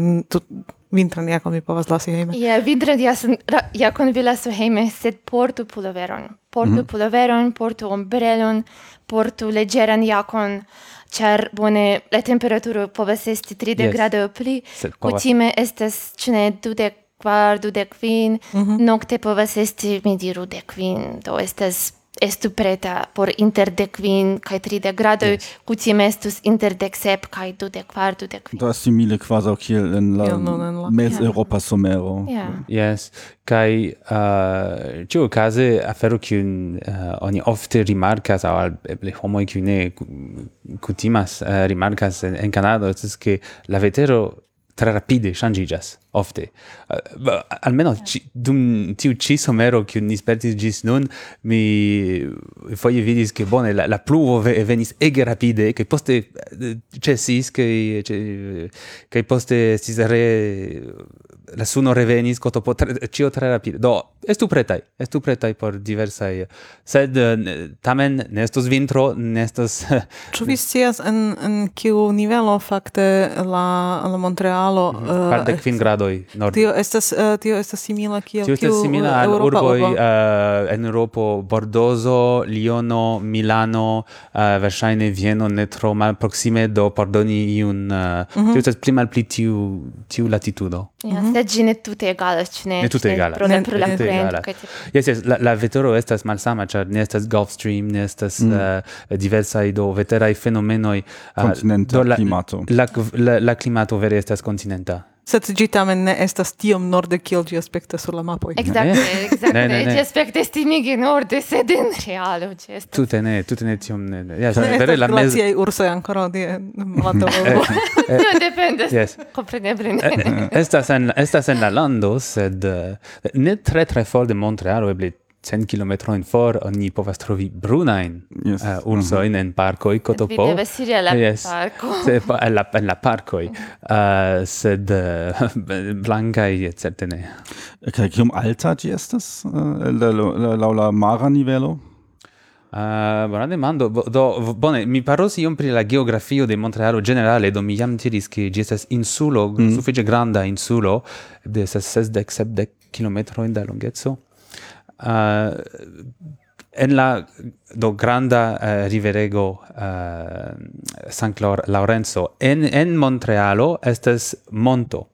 vintran jakon mi povas lasi hejme? Ja, yeah, vintran jakon vi lasu hejme, sed portu puloveron portu mm -hmm. puloveron, portu ombrelon, portu legeran jakon, char bone la temperaturo povas esti 30 yes. grado pli. Kutime estas cine dudek kvar, dudek kvin, mm -hmm. nokte povas esti mi diru dek kvin, do estas estu preta por inter de quin kai tri de grado yes. cutime estus interdec sep cae dudec var, de quin Da simile quasi auch hier in la, la... mez yeah. Europa somero. Yeah. Yes, kai uh, ciu case afero cium uh, ogni ofte rimarcas, au eble homo cium ne cutimas uh, rimarcas en, en Canado, es che la vetero tra rapide changigas ofte. Uh, almeno yeah. ci, dum tiu ci somero che ni spertis gis nun, mi foie vidis che bone la, la pluvo ve, venis ege rapide, che poste eh, cesis, che, che, che poste si re la suno revenis coto po tre, cio tre rapide. Do, estu pretai, estu pretai por diversai, sed eh, tamen nestos vintro, nestos... tu vi scias en, en kiu nivelo fakte la, la Montrealo... Mm -hmm. Uh, 45 grado landoj nord Tio estas uh, tio estas simila kiel Tio estas simila eh, al urboj urbo. uh, en Europo Bordozo, Liono, Milano, uh, verŝajne Vieno ne tro malproksime do pardoni iun uh, mm -hmm. tio estas pli malpli tiu tiu latitudo. Ja, mm -hmm. sed ĝi ne tute egalas, ĉu ne? Ne tute egalas. Pro ne pro la vento. Yes, yes, la, la vetero estas malsama, ĉar ne estas Gulf Stream, ne estas mm. uh, diversaj do veteraj fenomenoj uh, kontinenta la, klimato. La, la, la klimato vere estas kontinenta. Sed ĝi tamen ne estas tiom norde kiel ĝi aspektas sur la mapoj. Ekzakte, ekzakte. Ĝi aspektas timige norde, sed en realo ĝi estas. Tute ne, tute ne tiom ne. Ja, ne vere la mezo. Glaciaj ursoj ankoraŭ die mato. Eh, eh, no, dependas. Yes. Kompreneble eh, ne. Estas en estas en la lando, sed ne tre tre for de Montrealo eble cent kilometrojn for oni povas trovi brunajn yes. Eh, mhm. uh, ursojn mm -hmm. en i kotopo. Vi devas iri al yes. parko. Se, pa, la, en la parkoj. Uh, eh, sed uh, blankaj certe ne. Kaj kiom alta ĝi estas uh, la, la mara nivelo? Uh, bona demando. Do, bone, mi paros iom pri la geografio de Montrealo generale, do mi jam diris che ĝi estas insulo, mm -hmm. granda insulo, de 60 70 km da longeco uh, en la do granda uh, riverego uh, San Clor Laurenzo en en Montrealo estas monto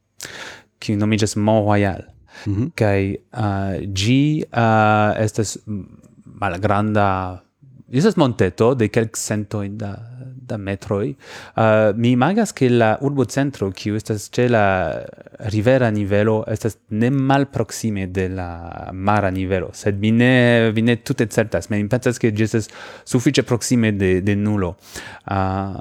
kiu nomiĝas Mont Royal mm -hmm. kaj uh, ĝi uh, estas malgranda estas monteto de kelk cento da da metroi. Uh, mi imagas che la urbo centro, kiu estas ce la rivera nivelo, estas ne mal proxime de la mara nivelo, sed mi ne, vi ne tutte certas, mi pensas che gi estas suffice proxime de, de nulo. Uh,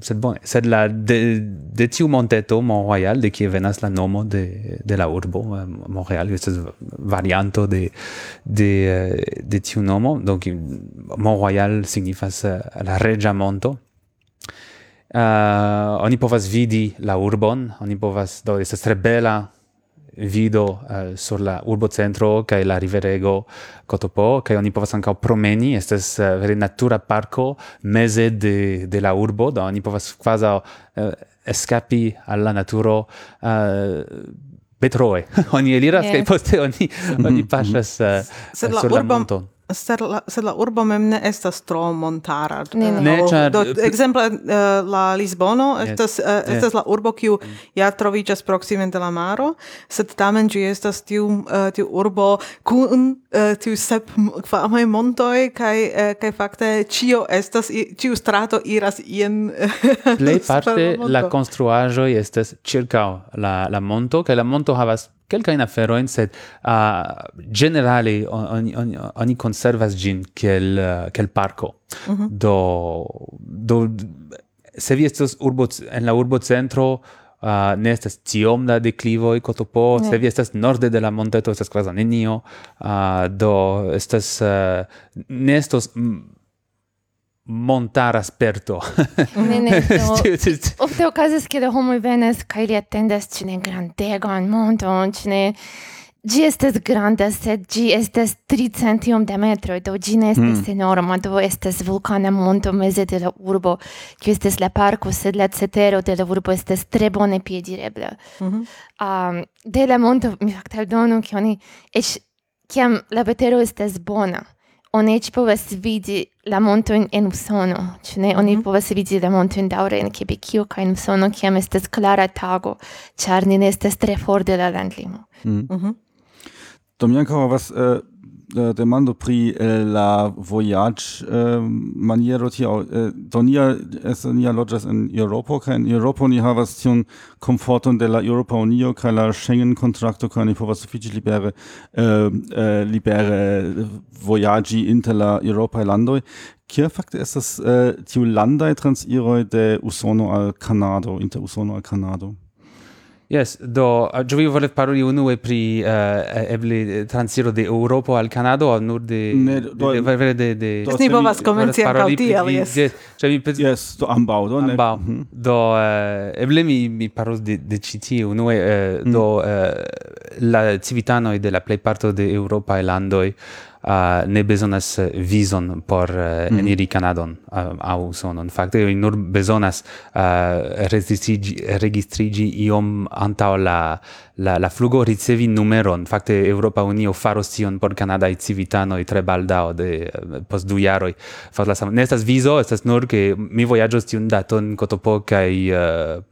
sed bone, sed la de, de tiu monteto, Mont Royal, de kie venas la nomo de, de la urbo, uh, Mont Royal, estas varianto de, de, uh, de tiu nomo, donc Mont Royal signifas uh, la regia monto, Uh, oni povas vidi la urbon, oni povas, do, estas tre bela vido uh, sur la urbocentro kaj la riverego Kotopo kaj oni povas ankaŭ promeni estas uh, vere natura parko meze de de la urbo do oni povas kvazaŭ uh, eskapi al la naturo uh, Betroe. oni eliras yeah. kaj poste oni oni pasas uh, sur la sur urbo, la monton. Sed la, sed la urbo mem ne estas tro montara. Ne, ne. ne char... Do, exemple, uh, eh, la Lisbono yes. estas, uh, yes. estas la urbo kiu mm. ja troviĝas proksime de la maro, sed tamen ĝi estas tiu, uh, tiu urbo kun uh, tiu sep famaj montoj kaj uh, kaj fakte ĉio estas ĉiu strato iras ien Plej parte la konstruaĵoj estas ĉirkaŭ la la monto kaj la monto havas quelca in afero in set a uh, generale ogni ogni ogni conservas gin quel quel parco mm -hmm. do do se vi estos urbo en la urbo centro uh, ne estas tiom da declivo e cotopo se vi estas norde de la monteto estas quasi nenio uh, do estas uh, ne estos montara sperto. ne, ne, do, ofte okazas ke la homoj venas kaj li atendas ĉi ne grandegan monton, ĉi ne Gi estes granda, sed gi estes tricentium de metro, do gi ne estes mm. enorma, do estes vulcana monto meze de la urbo, kiu estes la parco, sed la cetero de la urbo estes tre bone piedirebla. Mm -hmm. um, de la monto, mi fakte aldonu, ke oni, eĉ kiam la vetero estes bona, oni eĉ povas vidi la montojn en Usono, ĉu ne? Oni mm povas vidi la montojn daŭre en Kebekio kaj en Usono, kiam estas klara tago, ĉar ni ne estas tre for de la landlimo. Mm. Mm -hmm. Tomjanko, was Eh, demando pri eh, la voyage eh, maniero tio eh, do nia es nia loĝas en Eŭropo kaj en Eŭropo ni havas tiun komforton de la Eŭropa Unio kaj la Schengen kontrakto kaj ni povas sufiĉe libere eh, eh, libere vojaĝi inter la eŭropaj landoj. Kia fakte estas eh, uh, tiu landaj traniroj de Usono al Kanado inter Usono al Kanado? Yes, do uh, vi volev paroli unue pri uh, eble eh, transiro de Eŭropo al Kanado aŭ nur de ne, do, de, de, de, de do, ni povas komenci ankaŭ tiel, yes. Yes, mi pet... yes, do ambaŭ do ne. Ambaŭ. Mm -hmm. Do uh, eble mi mi parolos de de ĉi uno unue uh, mm. do uh, la civitanoj de la plejparto de eŭropaj landoj uh, ne bezonas eh, vizon por uh, mm. eniri Kanadon uh, au Usonon. Fakte, ili nur bezonas uh, registrigi, registrigi iom antaŭ la la, la flugo ricevi numeron. Fakte Europa Unio faros tion por Kanadaj civitanoj tre baldaŭ de post du jaroj. Fas la sama. Ne estas vizo, estas nur ke mi vojaĝos tiun daton kotopo kaj uh,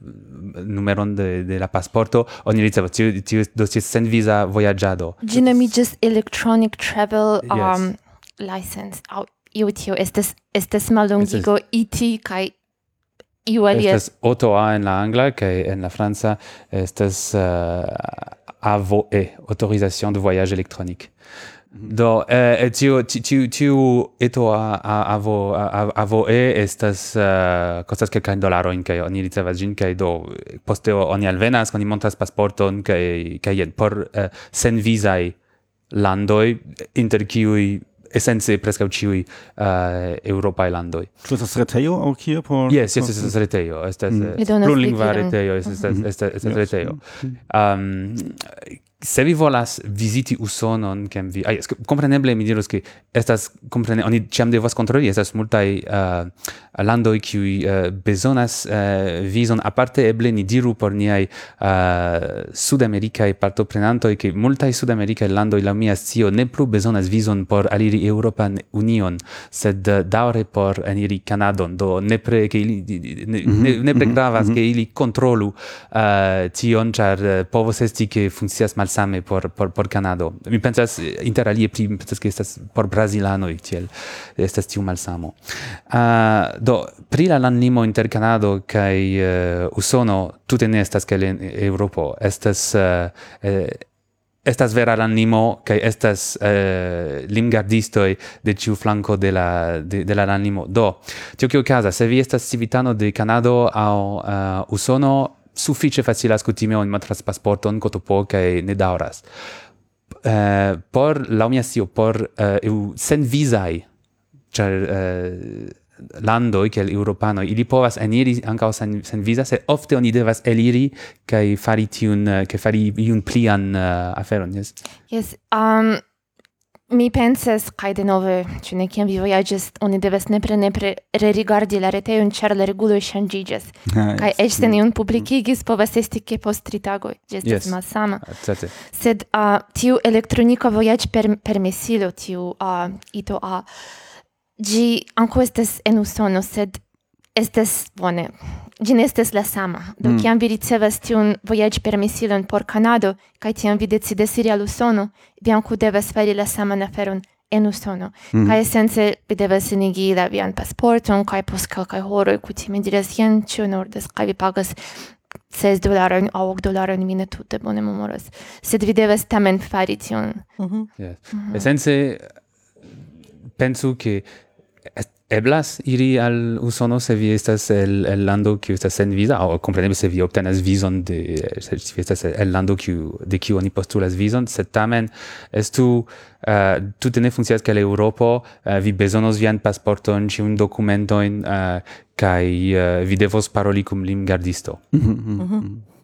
numeron de, de la pasporto oni ricevas. Tio, tio do ties senviza vojaĝado. Ĝi nomiĝas electronic travel um, yes. license. Aŭ io tio estas estas mallongigo IT kaj iu alia estas oto a en la angla kaj en la franca estas eh, uh, AVOE autorisation de voyage électronique. Mhm. Do eh, tiu tiu tiu eto a avo avo e estas eh, uh, kostas kelka dolaro in kaj oni ricevas ĝin kaj do poste oni alvenas oni montas pasporton kaj kaj por eh, uh, sen visa landoj inter kiuj essenze prescau ciui uh, Europae landoi. Tu estas reteio au kie por... Yes, yes, estas reteio. Estas mm. Eh, plurlingva reteio, estas, estas, estas, mm. estas reteio. Um, mm se vi volas visiti Usonon, kem vi... Ai, compreneble, mi diros che estas, comprene, oni ĉiam devas kontroli estas multai uh, landoj kiuj uh, bezonas uh, vizon, aparte eble ni diru por niaj uh, sudamerikaj partoprenantoj ke multai sudamerikaj landoj laŭ mia scio, ne plu bezonas vizon por aliri Europan Union, sed uh, por eniri Kanadon. Do nepre, ke ili, ne, mm -hmm, ne, nepre mhm, gravas, mhm. ke ili kontrolu uh, tion, char uh, povos esti ke funcias mal same por por por Kanado. Mi pensas interalie pri pensas ke estas por brazilanoj tiel estas tiu malsamo. Uh, do pri la landlimo inter Kanado kaj uh, Usono tute ne estas kiel en Eŭropo. Estas uh, eh, estas vera l'animo kaj estas eh, limgardistoj de ĉiu flanko de la de, de la lanimo. Do, tio kio okazas, se vi estas civitano de Kanado aŭ uh, Usono, suffice facilas kutime oni montras pasporton kotopo kaj ne daŭras. Uh, eh, por laŭ mia scio por uh, eu senvizaj ĉar uh, eh, landoj kiel eŭropanoj ili povas eniri ankaŭ sen visa sed ofte oni devas eliri kaj fari tiun kaj fari iun plian uh, aferon jes yes um, Mi pensas, kai de nove, ĉu ne kiam vi vojaĝas oni devas nepre nepre rerigardi la retejon ĉar la reguloj ŝanĝiĝas. Ah, kaj eĉ se neun mm. publikigis povas esti ke post tri tagoi, gestis yes. malsama. Sed uh, tiu elektronika voyage per, permesilo, tiu uh, ito a, ĝi gi estas en usono, sed estes, bone, ĝi ne estas la sama. Do mm. kiam vi ricevas tiun vojaĝ permisilon por Kanado kaj tiam vi decidas iri al Usono, vi ankaŭ devas fari la saman aferon en Usono. Mm. Kaj esence vi devas enigi la vian pasporton kaj post kelkaj horoj kutime diras jen ĉio nordas kaj vi pagas 6 dolarojn aŭ 8 dolarojn mi ne tute bone memoras. Sed vi devas tamen fari tion. Mm -hmm. yes. mm -hmm. Esence pensu ke Eblas iri al Usono se vi estas el, el lando kiu estas sen visa, o kompreneble se vi obtenas vizon de se vi estas el lando kiu de kiu oni postulas vizon, sed tamen estu uh, tute ne funkcias kiel Eŭropo, uh, vi bezonos vian pasporton, ĉiun dokumentojn uh, kaj uh, vi devos paroli kun limgardisto. Mm -hmm. Mm -hmm.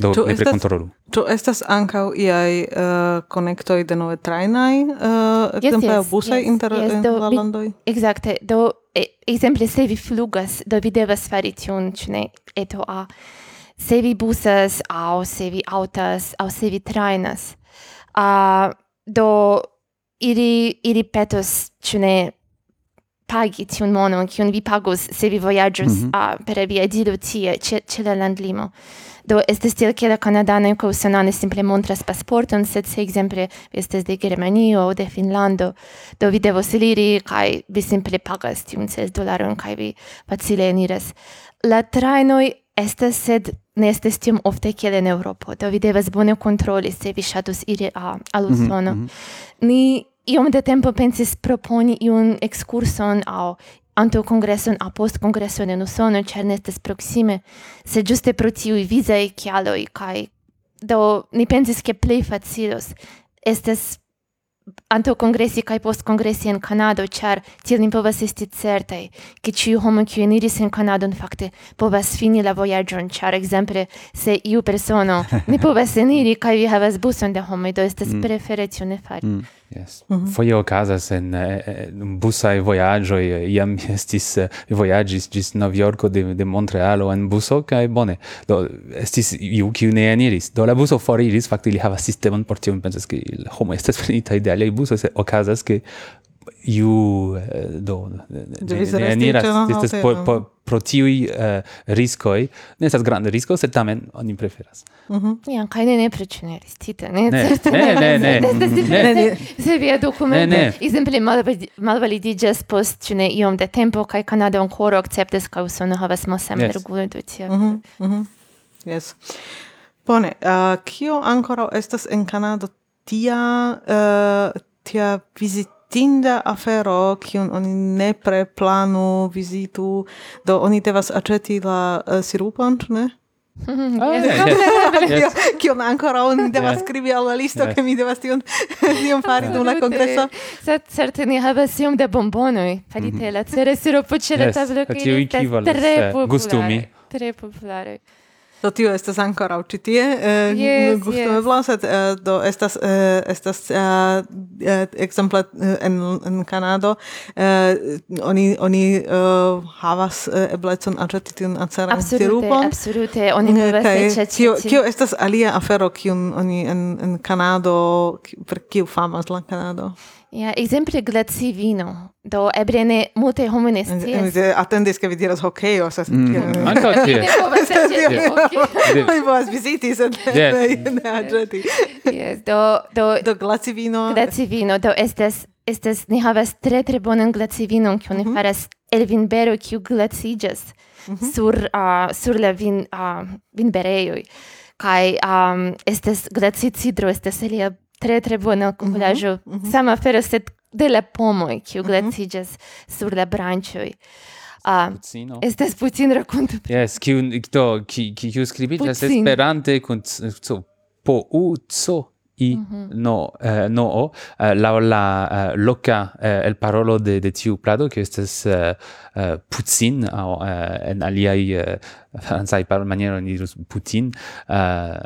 Do tu nepre kontrolu. Tu estas ankaŭ iaj uh, konektoj de nove trajnaj uh, yes, yes, busaj yes, inter yes, do, la landoj? Exacte. Do, e, exemple, se vi flugas, do vi devas fari tion, ĉu ne? Eto a se vi busas, aŭ se vi aŭtas, aŭ se vi trajnas. Uh, do ili, ili petos, ĉu ne, pagi tiun monon, kiun vi pagus se vi vojaĝus mm -hmm. uh, per via dilo tie, ĉe la landlimo. Do estes tiel che la canadanoj kaj usonanoj simple montras pasporton, sed se ekzemple vi estas de Germanio aŭ de Finnlando, do vi devos eliri kaj vi simple pagas tiun ses dolarojn kaj vi facile eniras. La trajnoj estas sed ne estes tiom ofte kiel en Eŭropo, do vi devas bone kontroli se vi ŝatus iri a, al mhm, Usono. Mm -hmm. Ni iom de tempo pensis proponi iun excurson aŭ antaŭ kongreson apost kongreson en Usono, ĉar ne estas proksime, se ĝuste pro tiuj vizaj kialoj kaj do ni pensis ke plej facilos estas antaŭ kongresi kaj post kongresi en Kanado, ĉar tiel ni povas esti certaj, ke ĉiu homo kiu eniris en Kanadon fakte povas fini la vojaĝon, ĉar ekzemple se iu persono ne povas eniri kaj vi havas buson de homoj, do estas mm. prefere tio ne fari. Mm. Yes. Mm -hmm. Foje okazas en eh, eh, um, busaj vojaĝoj, eh, iam estis mi vojaĝis ĝis Novjorko de, de Montrealo en buso kaj bone. Do estis iu kiu ne eniris. Do la buso foriris, fakte ili havas sistemon por tio, mi pensas ke homo estas prenitaj de aliaj busoj, se okazas ke iu do ne eniras estas por po, pro tiui uh, riskoi ne estas granda risko sed tamen oni preferas ja kaj ne nepre ĉu ne arestita ne ne ne ne se via dokumento ekzemple malvalidiĝas post ĉu ne iom de tempo kaj Kanado ankoraŭ akceptas kaj Usono havas malsame reguloj do tio yes bone kio ankoraŭ estas en Kanado tia tia vizit atinda afero, kiun oni nepre planu vizitu, do oni devas aceti la uh, sirupon, ĉu ne? Mhm, ah, Kion ancora oni devas scribi alla listo che mi devas tion tion fari dum la congresso. Sed certe ni havas iom de bombonoj. Farite mhm. la cere siropo ĉe la tablo kaj tre eh, populare. Gustumi. Tre popularaj. Do tio estas ancora ĉi tie eh, yes, yes. Vlaset, eh, do estas eh, estas eh, eh ekzemple eh, en en Kanado eh, oni oni eh, havas eh, eblecon aĉeti tiun aceran absolute, sirupon. Absolute, oni eh, povas aĉeti. Tio tio estas alia afero kiun oni en en Kanado per kiu famas la Kanado. Ja, exemple glaci vino. Do ebre ne multe homine scias. Atendis ke vi diras hokeo, sed mm. ankaŭ tie. Vi povas viziti, sed ne aĉeti. Yes, do do do glaci vino. Glaci vino do estas estas ni havas tre tre bonan glaci vinon kiun ni mhm. faras el vinbero kiu glaciĝas mhm. sur sur la vin vinberejoj. Kaj um, estas glaci cidro, estas ilia tre tre bona okulaĵo. Mm -hmm. Sama afero sed de la pomoj kiu glaciĝas mm -hmm. sur la branĉoj. uh, Pucino. Estes putin rakonto. Yes, kiu do ki kiu skribiĝas Esperante kun so po u so i mm -hmm. no eh, no o eh, la la eh, loca eh, el parolo de de tiu plado che estas eh, eh, putzin au eh, en aliai eh, francai par maniero ni dirus putin eh,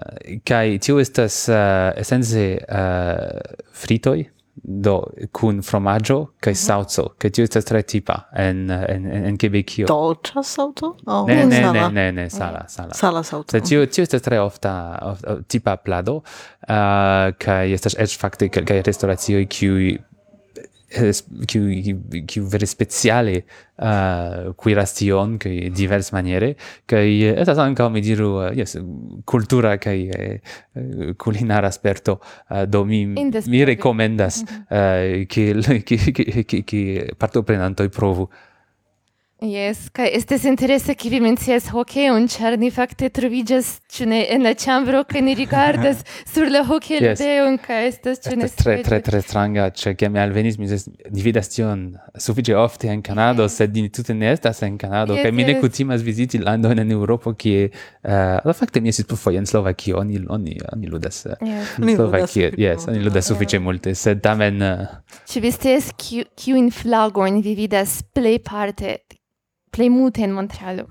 kai tiu estas eh, essenze eh, fritoi do kun fromaggio kaj mhm. sauco, kaj tio estas tre tipa en en en en Quebecio. Dolĉa sauco? Oh, ne, ne, ne, ne, ne, sala, sala. Sala sauco. Sed tio tio estas tre ofta of, tipa plado, uh, kaj estas eĉ fakte kelkaj restoracioj kiuj qui qui vere speciale uh, cuiration che divers maniere che eta anche mi diru uh, yes cultura che uh, culinara esperto uh, do mi mi recomendas uh, che che che che, parto prendanto i provu. Yes, kai estes interesse ki vi mencias un char ni fakte trovigas ĉu en la chambro kaj ni rigardas sur la hokeelteon yes. kaj estas ĉu ne tre tre tre stranga, che ke mi alvenis mi ses ni tion sufiĉe ofte en Kanado, sed ni tutte ne estas en Kanado yes, mi ne kutimas visiti lando en Europa ki uh, eh, la fakte mi estis plurfoje en Slovakio, oni oni oni ludas eh, yes. en Slovakio, yes, oni ludas sufiĉe multe, sed tamen eh, ĉu vi scias kiujn flagojn vi vidas plejparte? plei multe en Montrealo.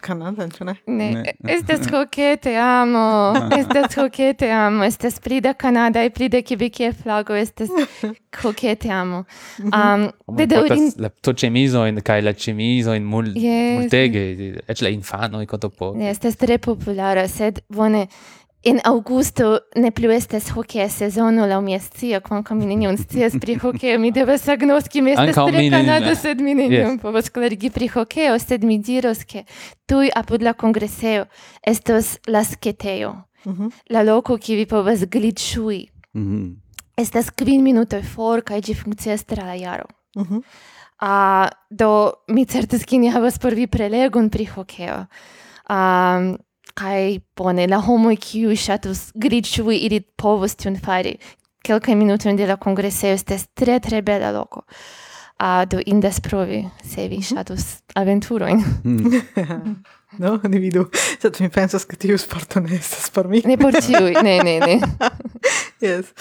Canada, ĉu ne? Ne, Este tro ke ah. te amo, Este tro ke te amo, estas pli da e pli da kebekia flago, Este tro te amo. Um, bedaŭrin... La to cemiso in kai la ĉemizojn mul, yes. multege, eĉ la infanoj kontopo. Ne, estas tre populara, sed bone, in augusto ne plu estes hokea sezono la mia scio, kvankam mi nenion scias pri hokeo, mi deve sagnoski mi estes tre Kanado, sed mi nenion yes. povas klarigi pri hokeo, sed mi diros, ke tuj apud la kongreseo estos la sketeo mm -hmm. la loko ki vi povas glitŝui. Mm -hmm. Estas kvin minutoj for kaj ĝi funkcias tra la jaro. Mm -hmm. do mi certas ke ni havas por vi prelegon pri hokeo. Um, Kai bone, la homo kiu ŝatus griĉui, ili povus tion fari. Kelkaj minutoj de la kongresejo estas tre tre bela loko. Uh, do indas provi, se vi ŝatus aventurojn. Hmm. No, ne vidu, sed mi pensas ke tiu sporto ne estas por mi. ne por tiuj, ne, ne, ne. yes.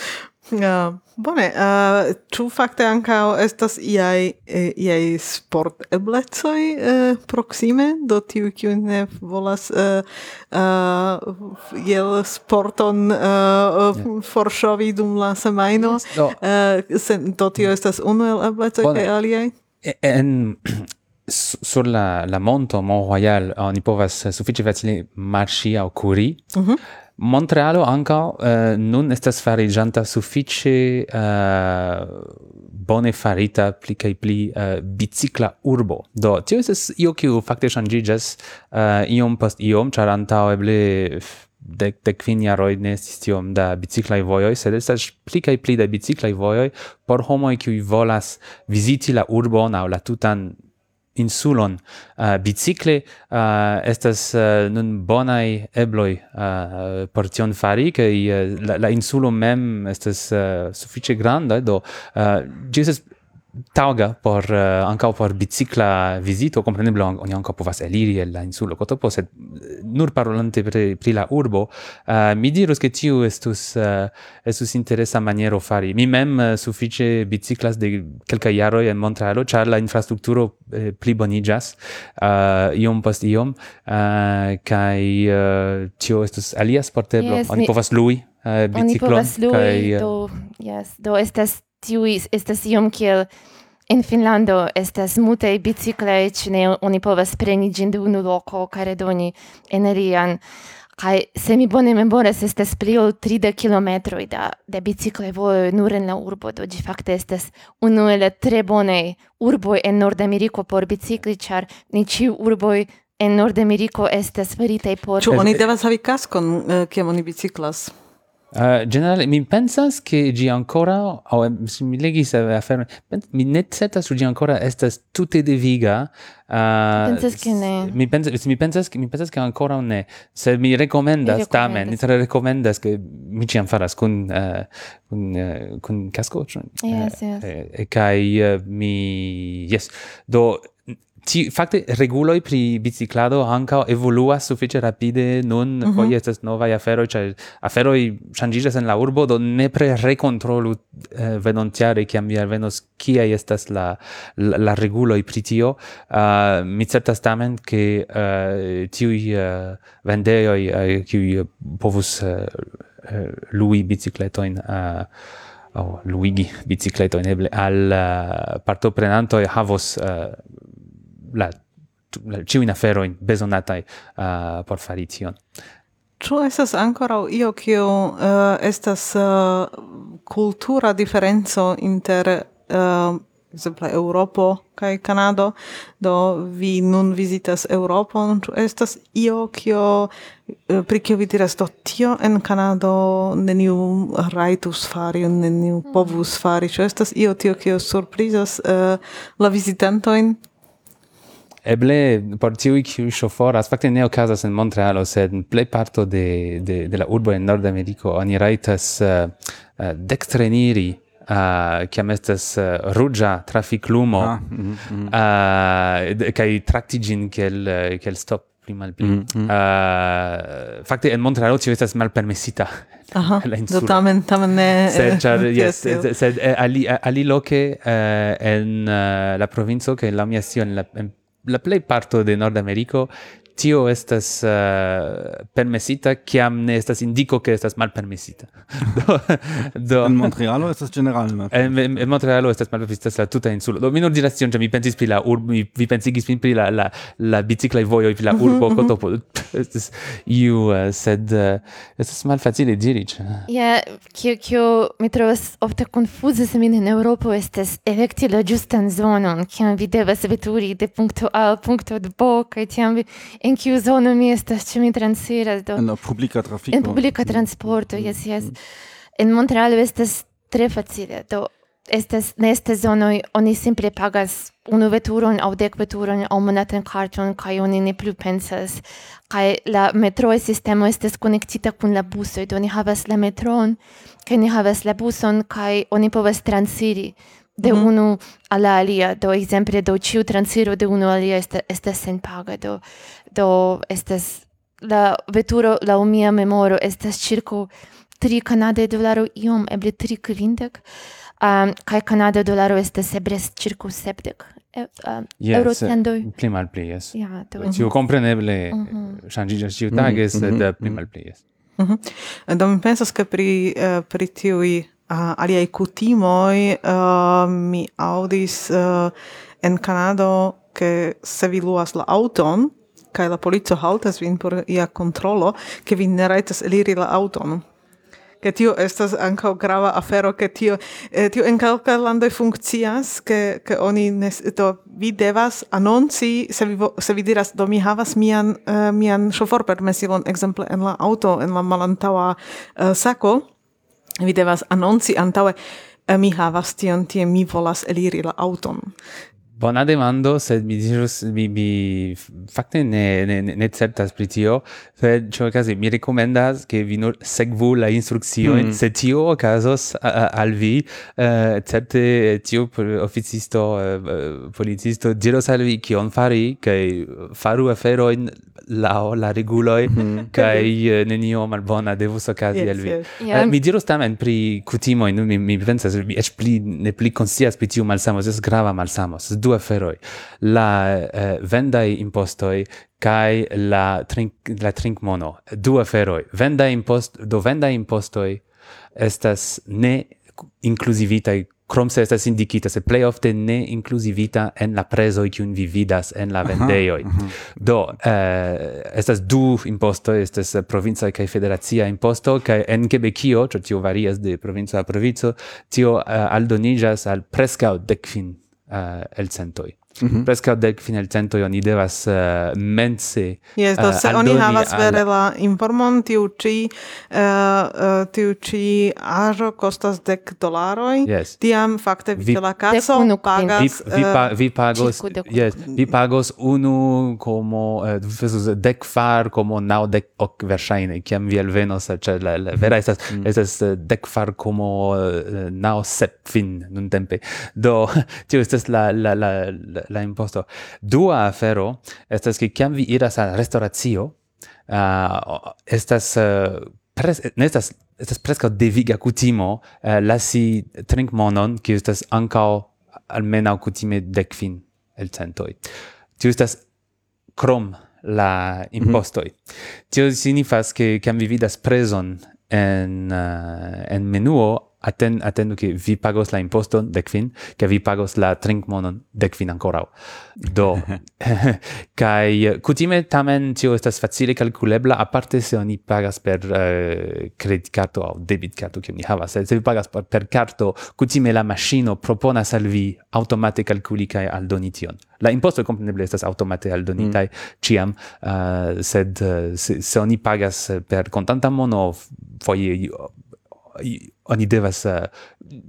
Ja, bone. Uh, ĉu fakte ankaŭ estas iaj iaj sporteblecoj uh, eh, proksime do tiu kiu ne volas uh, uh, jel sporton uh, yeah. forŝovi dum la semajno? Yes, do. Uh, sen, do tio estas unu el eblecoj kaj aliaj? En sur la la monto Mont Royal oni povas sufiĉe facile marŝi aŭ kuri. Mm. Montrealo anca uh, nun estas farigianta suffice uh, eh, bone farita pli kai pli eh, uh, bicicla urbo. Do, tio estes io kiu fakte shangigas uh, iom post iom, char antao eble dec, dec kvin jaroj ne estis tiom da biciklaj vojoj, sed estas pli kaj pli da biciklaj vojoj por homoj kiuj volas viziti la urbon aŭ la tutan insulon. Ah, uh, bicicle uh, ah, estas uh, nun bonai ebloi uh, por tion fari kaj uh, la, la insulo mem estas uh, sufiĉe granda do uh, jesus tauga por eh, uh, ankaŭ por bicikla vizito, kompreneble oni ankaŭ povas eliri el la insulo Kotopo, sed eh, nur parolante pri, pri la urbo, uh, mi dirus ke tiu estus uh, estus interesa maniero fari. Mi mem uh, sufiĉe biciklas de kelkaj jaroj en Montrealo, ĉar la infrastrukturo uh, pliboniĝas uh, iom post iom uh, kaj uh, tio estus alia sporteblo. Yes, oni ni... povas lui Uh, biciklon, Oni povas lui, do, yes, do estas tiui estas iom kiel in Finlando estas multaj biciklaj, ĉu ne oni povas preni ĝin de unu loko kaj redoni enerian. Kaj se mi bone memoras, estas pli ol 30 kilometroj da, de biciklaj vojoj nur en la urbo, do ĝi fakte estas unu el la tre bonaj urboj en Nordameriko por bicikli, ĉar ni ĉiu urboj en Nordameriko estas faritaj por... Ĉu oni devas havi kaskon, eh, kiam oni biciklas? Uh, generale mi pensas che gi ancora o oh, se mi legis eh, afero mi net certas su gi ancora estas tutte de viga uh, eh, pensas che ne. mi pensas mi pensas che mi pensas che ancora ne. Se mi recomendas tamen mi tre recomendas che mi ci faras con uh, con uh, con casco yes, yes. eh, kai uh, mi yes. Do ti fakte regulo pri biciclado anka evoluas sufiĉe rapide nun mm -hmm. foje estas novaj aferoj ĉar i ŝanĝiĝas en la urbo do nepre rekontrolu eh, venontiare kiam vi alvenos kiaj estas la la, la reguloj pri tio uh, mi certas tamen ke uh, tiuj uh, vendejoj uh, kiuj uh, povus uh, lui bicikletojn uh, oh, luigi bicicleto eble al uh, partoprenanto havos uh, la ciuin aferoin besonatai uh, por fari tion. Ĉu estas ankoraŭ io che uh, estas uh, kultura diferenco inter uh, exemple Europo kai Kanado? Do vi nun visitas Europo ĉu estas io kio uh, pri kio vi diras do tio en Kanado neniu raitus fari, neniu povus fari? Ĉu estas io tio kio surprizas uh, la vizitantojn? Eble por tiui kiu shoforas, fakte ne okazas en Montrealo, sed plej parto de, de, de la urbo en Nordameriko oni rajtas uh, uh, dekstreniri Uh, kiam estas uh, ruĝa trafiklumo ah, mm, mm. uh, kaj trakti ĝin kiel, kiel stop pli malpli. Mm, mm. uh, fakte en Montrealo tio estas malpermesita. Aha, do tamen, tamen ne... Sed, char, yes, sed, sed ali, ali loke uh, en uh, la provinco, che la mia sio en la en la plei parto de Nord Americo tio estas uh, permesita kiam ne estas indico ke estas malpermesita. do, do en Montrealo estas ĝenerale. En, en, en Montrealo estas malpermesita la tuta insulo. Do mi nur diras tion, mi pensis pri la urbo, mi, vi pensigis min pri la la la biciklaj vojoj pri la urbo Kotopo. estas iu uh, sed eh, uh, estas malfacile diri ĉe. Ja, kio kio mi trovas ofte konfuzas se min en Eŭropo estas elekti la ĝustan zonon kiam vi devas veturi de punkto A al punkto B kaj tiam vi in kiu zono mi estas, ĉu mi transiras do. En la publika trafiko. En publika mm-hmm. transporto, jes, jes. En mm-hmm. Montrealo estas tre facile, do estas neste zonoj oni simple pagas unu veturon aŭ dek veturon aŭ monatan karton kaj oni ne plu pensas kaj la metroa sistemo estas konektita kun la busoj do ni havas la metron kaj ni havas la buson kaj oni povas transiri de mm -hmm. unu alla alia do ekzemple do ĉiu transiro de unu alia estas estas senpaga do do estas la veturo la mia memoro estas circo 3 canade dolaro iom eble 3 kvindek um, kai canada dolaro estas eble circo sepdek e, um, yes, euro tendoj. Eh, pli malpli yes. ja do. Tio mhm. kompreneble mhm. ŝanĝiĝas ĉiutage mhm, sed eh, pli malpli jes do mi pensas che pri uh, pri tiui uh, aliai kutimoj uh, mi audis uh, en Kanado che se vi luas la auton, kai la polico haltas vin por ia controllo che vi ne rajtas eliri la auton. che tio estas ankaŭ grava afero, che tio eh, tio en kelkaj landoj funkcias, che che oni ne do vi devas anonci se vi se vi diras do mi havas mian uh, mian ŝoforpermesilon ekzemple en la auto en la malantaŭa uh, sako. Vi devas anonci antaŭe eh, mi havas tion tie mi volas eliri la auton. Bona demando, sed mi dirus, mi, mi fakte ne, ne, ne certas pri tio, sed ĉu okaze mi rekomendas ke vi nur sekvu la instrukciojn, mm. se tio okazos al vi, uh, certe tio oficisto, uh, policisto diros al vi kion fari, kaj faru aferojn laŭ la reguloj, mm. kaj uh, nenio malbona devus okazi yes, al vi. Yes. Yeah. Uh, mi dirus tamen pri kutimoj, mi, mi pensas, mi eĉ pli ne pli konscias pri tiu malsamo, estas grava malsamo du aferoj la eh, vendaj impostoj kaj la trink la trinkmono du aferoj vendaj impost do vendaj impostoj estas ne inclusivita krom se estas indikita se plej ofte ne inclusivita en la prezoj kiun vi vidas en la vendejoj. Uh mhm. -huh, uh -huh. Do eh, estas du impostoj, estas provinca kaj federacia imposto kaj en Quebecio, ĉar tio varias de provinco al provinco, tio eh, aldoniĝas al preskaŭ dekvin Eh, uh, elcentoj. Mm -hmm. Presca dec final centoi oni devas uh, mense Yes, do, uh, se oni havas al... vere la informon, tiu ci, uh, eh, uh, tiu ci aro costas dec dolaroi, yes. tiam fakte vi, la caso pagas... Vi, vi, pa, vi pagos, yes, vi pagos unu como, uh, dec far como nau dec ok versaine, kiam vi elvenos, cioè, la, la vera estas, mm. estas dec far como uh, nau sep fin, nun tempe. Do, tio, estas la, la, la, la la imposto. Dua afero estas ke kiam vi iras al restoracio, uh, estas uh, pres ne estas estas preskaŭ deviga kutimo uh, lasi trinkmonon, kiu estas ankaŭ almenaŭ kutime dekvin elcentoj. Tio estas krom la mhm. impostoi. Mm -hmm. Tio signifas che cam vi vidas preson en uh, en menuo aten, atendu che vi pagos la imposton de quin che vi pagos la trinkmonon de quin ancora Do, kai kutime tamen tio estas facile calculebla, aparte se oni pagas per uh, credit card o debit card che ni havas, se vi pagas per, per carto, kutime la machino proponas salvi automate calculi kai al donition La imposto compreneble estas automate aldonitai mm. ciam, uh, sed uh, se, se oni pagas per contanta mono, foie oni devas eh,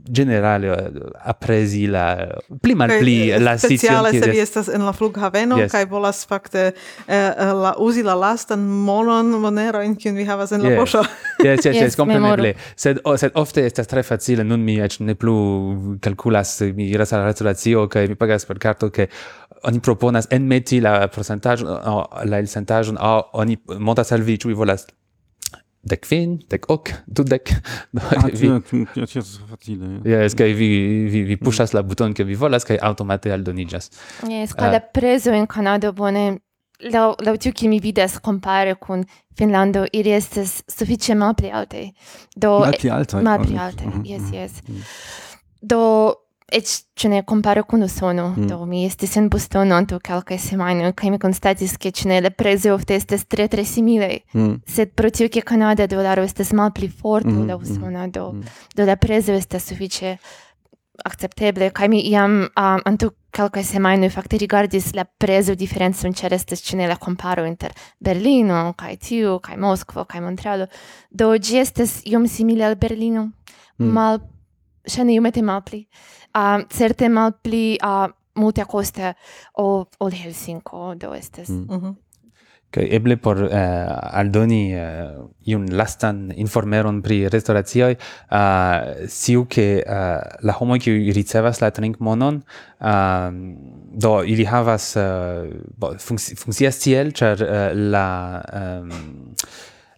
generale eh, aprezi la pli malpli okay, eh, la speciale se vi estas en la flughaveno yes. kai volas fakte eh, la uzi la lastan monon monero in kiun vi havas en la yes. poŝo yes yes yes, yes sed oh, sed ofte estas tre facile nun mi eĉ ne plu kalkulas mi iras al la restoracio mi pagas per karto ke oni proponas enmeti la procentaĵon la elsentaĵon aŭ oni montas al vi ĉu vi volas dec kvin, dec ok, du dudek. Ah, vi... Tio estas facile. es kaj vi, vi, vi pushas la buton, ke vi volas, kaj aŭtomate aldoniĝas. Yes, kaj la ah. prezo in Kanado bone laŭ laŭ tiu ki mi vidas compare kun Finlando ili estas sufiĉe malpli alte. Do malpli altaj. Eh, malpli alte, Yes, yes. Do Ec ne comparo con nu sono, mm. do mi estis in Bostono anto calcae semaine, cae mi constatis che ne le preze ofte estes tre tre simile, mm. sed pro tiu che Canada dolaro estes mal pli forte mm. la hmm, usono, hmm, do, mm. do la preze estes suffice accepteble, cae mi iam um, anto calcae semaine facte rigardis la prezo differenzon cer estes ne la comparo inter Berlino, cae tiu, cae Moskvo, cae Montrealo, do gi estes iom simile al Berlino, mm. mal Shani iomete malpli uh, certe malpli uh, multe coste o ol Helsinko, do estes. Mm. Mm -hmm. Kaj eble por uh, aldoni uh, iun lastan informeron pri restauracioj, uh, siu ke uh, eh, la homo kiuj ricevas la trinkmonon, uh, do ili havas uh, bo, funkcias tiel, ĉar uh, la um,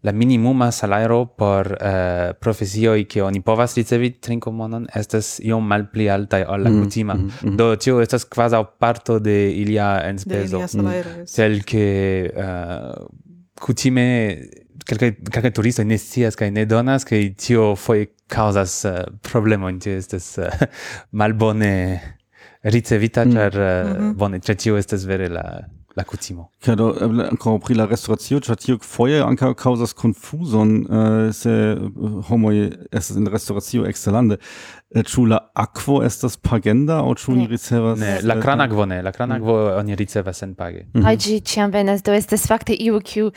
la minimuma salario por eh, uh, profesioj che oni povas ricevi trinkomonon estas iom malpli alta ol la mm, kutima. Mm, mm, mm. Do tio estas quasi parto de ilia enspezo. tel mm. che uh, kutime kelke kelkaj turisto ne scias kaj ne donas kaj tio foje kaŭzas uh, problemojn tio estas uh, malbone ricevita ĉar mm -hmm. bone ĉar tio estas vere la la cutimo. Kaj do eble ancora pri la restauratio, cia tio foie anca causas confuson, uh, se äh, homoj estas en restauracio eksterlande. ciu äh, la aquo estas pagenda o ciu ni ricevas? Ne, la cran aquo ne, la cran mm. aquo oni ricevas en page. Mm -hmm. Agi, ciam venas, do estes facte iu kiu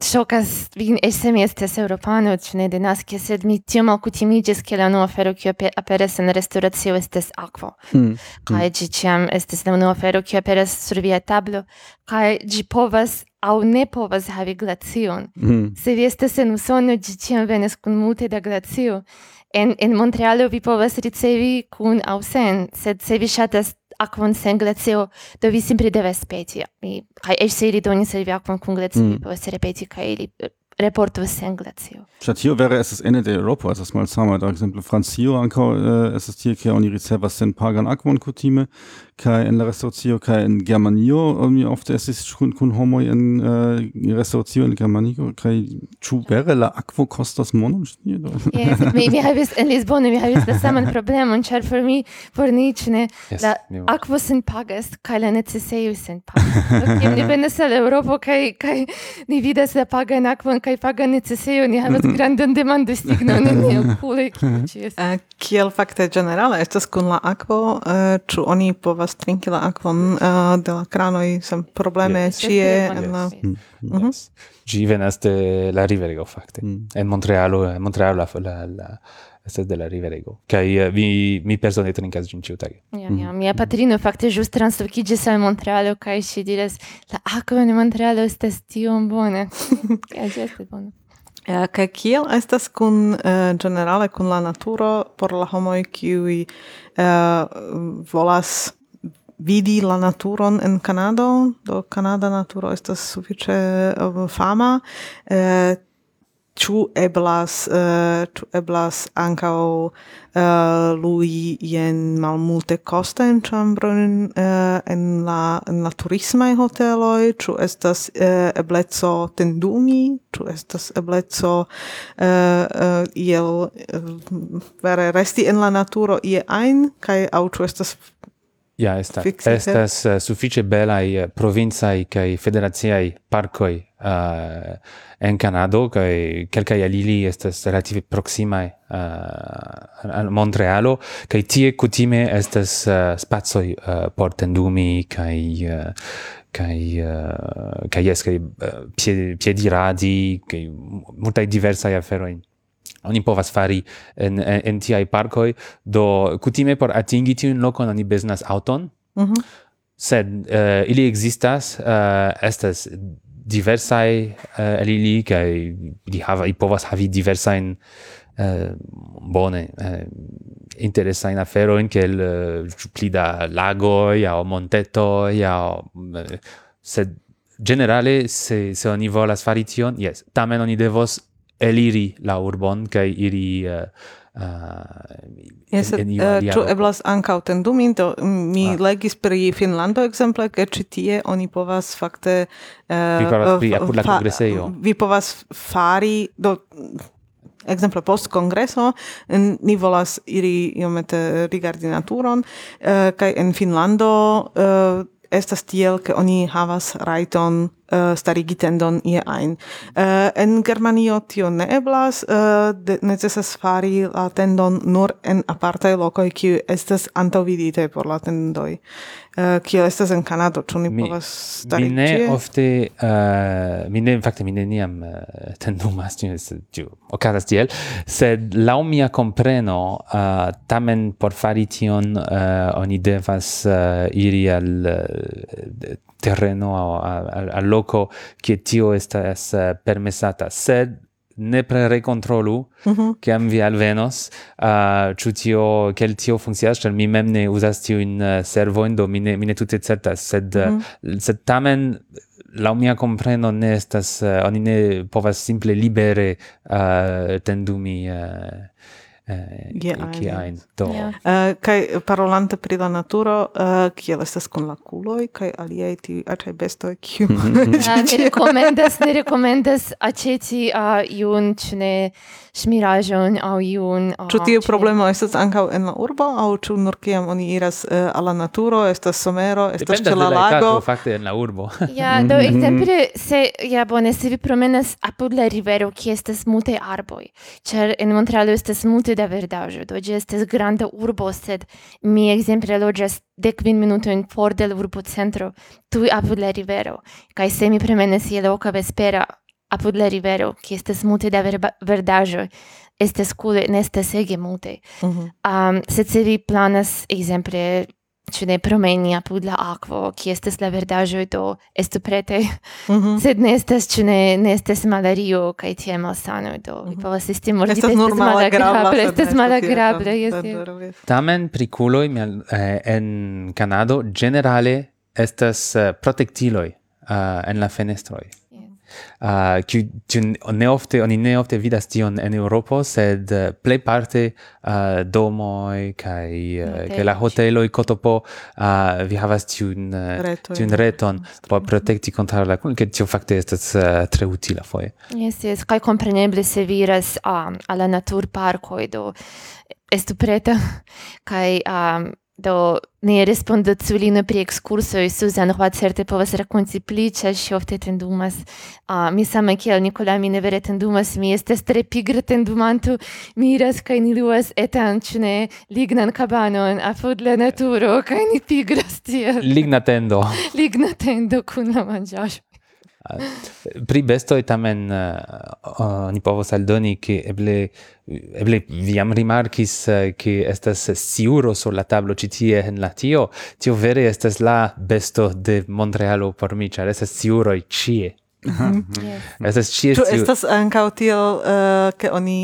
Shocas vin esse mi estes europano, ci ne denasce, sed mi tio malcutimiges che la unua fero che aperes en restauratio estes aquo. Mm. Cae mm. gi ciam estes la unua fero che aperes sur via tablo, cae gi povas au ne povas havi glacion. Mm. Se vi estes en Usono, gi ciam venes cun multe da glacio. En, en Montrealo vi povas ricevi cun au sen, sed se vi shatas acum se englecejo, da vi simprideväspeti. Kaj ešte ili doniseli acum cum gleci, se repeti, kaj ili Report was Senglazio. Statt hier wäre es das Ende der Europa, also das mal sama, da Exempel Franzio ankau, äh, eh, es ist hier kia oni ricevas sen pagan aquon kutime, kai en la kai en Germanio mi ofte ist kun kun homoj en eh, uh, restoracio en Germanio kai chu vere la aquo costas monon? Ĉi do yes, mi mi havis en lisbon mi havis la saman problemon char for mi por niĉ ne yes, la aquo sin pagas kai la necesejo sin pagas. Kiam ni venas al europo kai kai ni vidas la paga en aquo kai paga necesejo ni havas mhm. grandan demando signon en nia okuloj eh, kiel fakte generale estas kun la aquo chu eh, oni povas povas trinki la akvon uh, de la cranoi sem probleme yes. cie en la... Mhm. Mm. ĝi venas de la riverego, fakte. Mm. En Montrealo, eh, en Montrealo la, la, la estas de la riverego. Kaj eh, uh, mi, mi persone trinkas ĝin ĉiutage. Ja, mhm. ja. Mia patrino fakte ĵus translokiĝis al Montrealo kaj ŝi diras la akvo en Montrealo estas tiom bona. Kaj ĝi estas bona. Ja, kaj kiel estas kun uh, generale kun la naturo por la homoj kiuj uh, volas vidi la naturon en Kanado, do Kanada naturo estas sufiĉe um, fama. Eh, ĉu eblas eh, ĉu eblas ankaŭ uh, lui jen malmulte kostajn ĉambrojn uh, eh, en la en la turismaj hoteloj, ĉu estas uh, ebleco tendumi, ĉu estas ebleco uh, uh, iel uh, vere resti en la naturo ie ajn kaj aŭ ĉu estas Ja, estas. Estas uh, sufiĉe belaj uh, eh, provincaj kaj federaciaj parkoj uh, eh, en Kanado kaj kelkaj el alili estas relative proksimaj uh, eh, al Montrealo, kaj tie kutime estas uh, spacoj uh, por tendumi, kaj uh, kaj uh, kaj yes kai uh, piediradi kaj multaj diversaj aferoj oni povas fari en, en, en tiaj parkoj. Do kutime por atingi tiun lokon oni bezonas auton, mm -hmm. sed uh, ili existas, uh, estas diversaj uh, el ili, kaj ili, hava, i povas havi diversajn uh, bone uh, interesajn aferojn, kiel uh, pli da lagoj, aŭ montetoj, aŭ uh, sed generale se se oni volas fari tion, yes, tamen oni devos eliri la urbon kai iri eh, eh, uh, yes, en, eh, en ĉu eblas ankaŭ tendumi? Mi ah. legis pri Finlando ekzemple ke ĉi tie oni povas fakte uh, vi povas pri la kongresejo. vi povas fari do exemple post congreso ni volas iri iomete rigardi naturon uh, kaj en finlando uh, estas tiel ke oni havas rajton uh, starigi tendon ie ein. Uh, en Germanio tio ne eblas, uh, de, necesas fari la tendon nur en apartae locoi, kiu estas antaŭvidite por la tendoi. Eh, kiel estas en Kanado, ĉu ni povas stari Mi ne ofte, uh, mi ne, fakte, mi neniam uh, tendumas, tiu okazas tiel, sed laŭ mia kompreno, uh, tamen por fari tion, uh, oni devas uh, iri al uh, terreno, al, al, al loco, kie tio estas uh, permesata, sed ne pre recontrolu mm -hmm. kiam vi alvenos uh, ĉu tio kiel tio funkcias ĉar mi mem ne uzas tiujn uh, servojn do mi ne, mi ne tute sed mm -hmm. sed tamen la mia compreno ne estas uh, oni ne povas simple libere uh, tendumi uh, Ge ki ein do. Eh, kai parolante pri la naturo, eh, kiel estas kun la kuloj kai aliaj ti aĉaj bestoj kiu. Ah, ne rekomendas, ne rekomendas aĉeti eh, iun ĉu ne ŝmiraĵon aŭ iun. Ĉu tiu problemo estas ankaŭ en la urbo aŭ ĉu nur kiam oni iras al la naturo, estas somero, estas ĉe la lago? Fakte en la urbo. Ja, do mhm. ekzemple se ja bone se vi promenas apud la rivero, kie estas multe arboj, ĉar en Montrealo estas multe da verdaĵo. Do ĝi estas granda urbo, sed mi ekzemple loĝas dekvin minutojn for de la urbocentro, tuj apud la rivero. Kaj se mi promenas je loka vespera apud la rivero, ki estas multe da verba, verdaĵoj, estas kule, ne estas ege multe. Mm -hmm. um, sed se vi planas, ekzemple, ci ne promeni apud la aquo, kie estes la verdaĵoj do estu prete, mm -hmm. sed ne estas ĉu ne ne estas malario cae tie malsano, do vi povas esti murdita, estas malagrabla, estas malagrabla, jes. Tamen pri culoi, eh, en Canado generale estas uh, protectiloi uh, en la fenestroi. Ah, uh, qui ne neofte, oni neofte vidas tion en Europo, sed uh, plej parte uh, domoj kaj uh, la la i kotopo uh, vi havas tiun uh, tiun reton por protekti kontraŭ la kun, ke tio fakte estas uh, tre utila foje. Jes, jes, kaj kompreneble se viras um, al la naturparkoj do estu preta kaj um, Do ne respondo ciulino pri excursoi, Susan Roa certe povas rakonti pli, ĉar ŝi ofte tendumas. Uh, mi same kiel Nikolaj, mi ne vere tendumas, mi estas tre pigra tendumanto, mi iras kaj ni luas etan, ĉu ne, lignan kabanon apud la naturo, kaj ni pigras tiel. Ligna tendo. Ligna tendo kun la manĝaĵo. Pri besto e tamen uh, ni povos aldoni che eble eble vi jam rimarkis eh, ke estas siuro sur la tablo ci tie en la tio. Tio vere estas la besto de Montrealo por mi char estas sciuroj cie mhm. Estas ĉie sciuroj Ĉu estas ankaŭ tiel eh, ke oni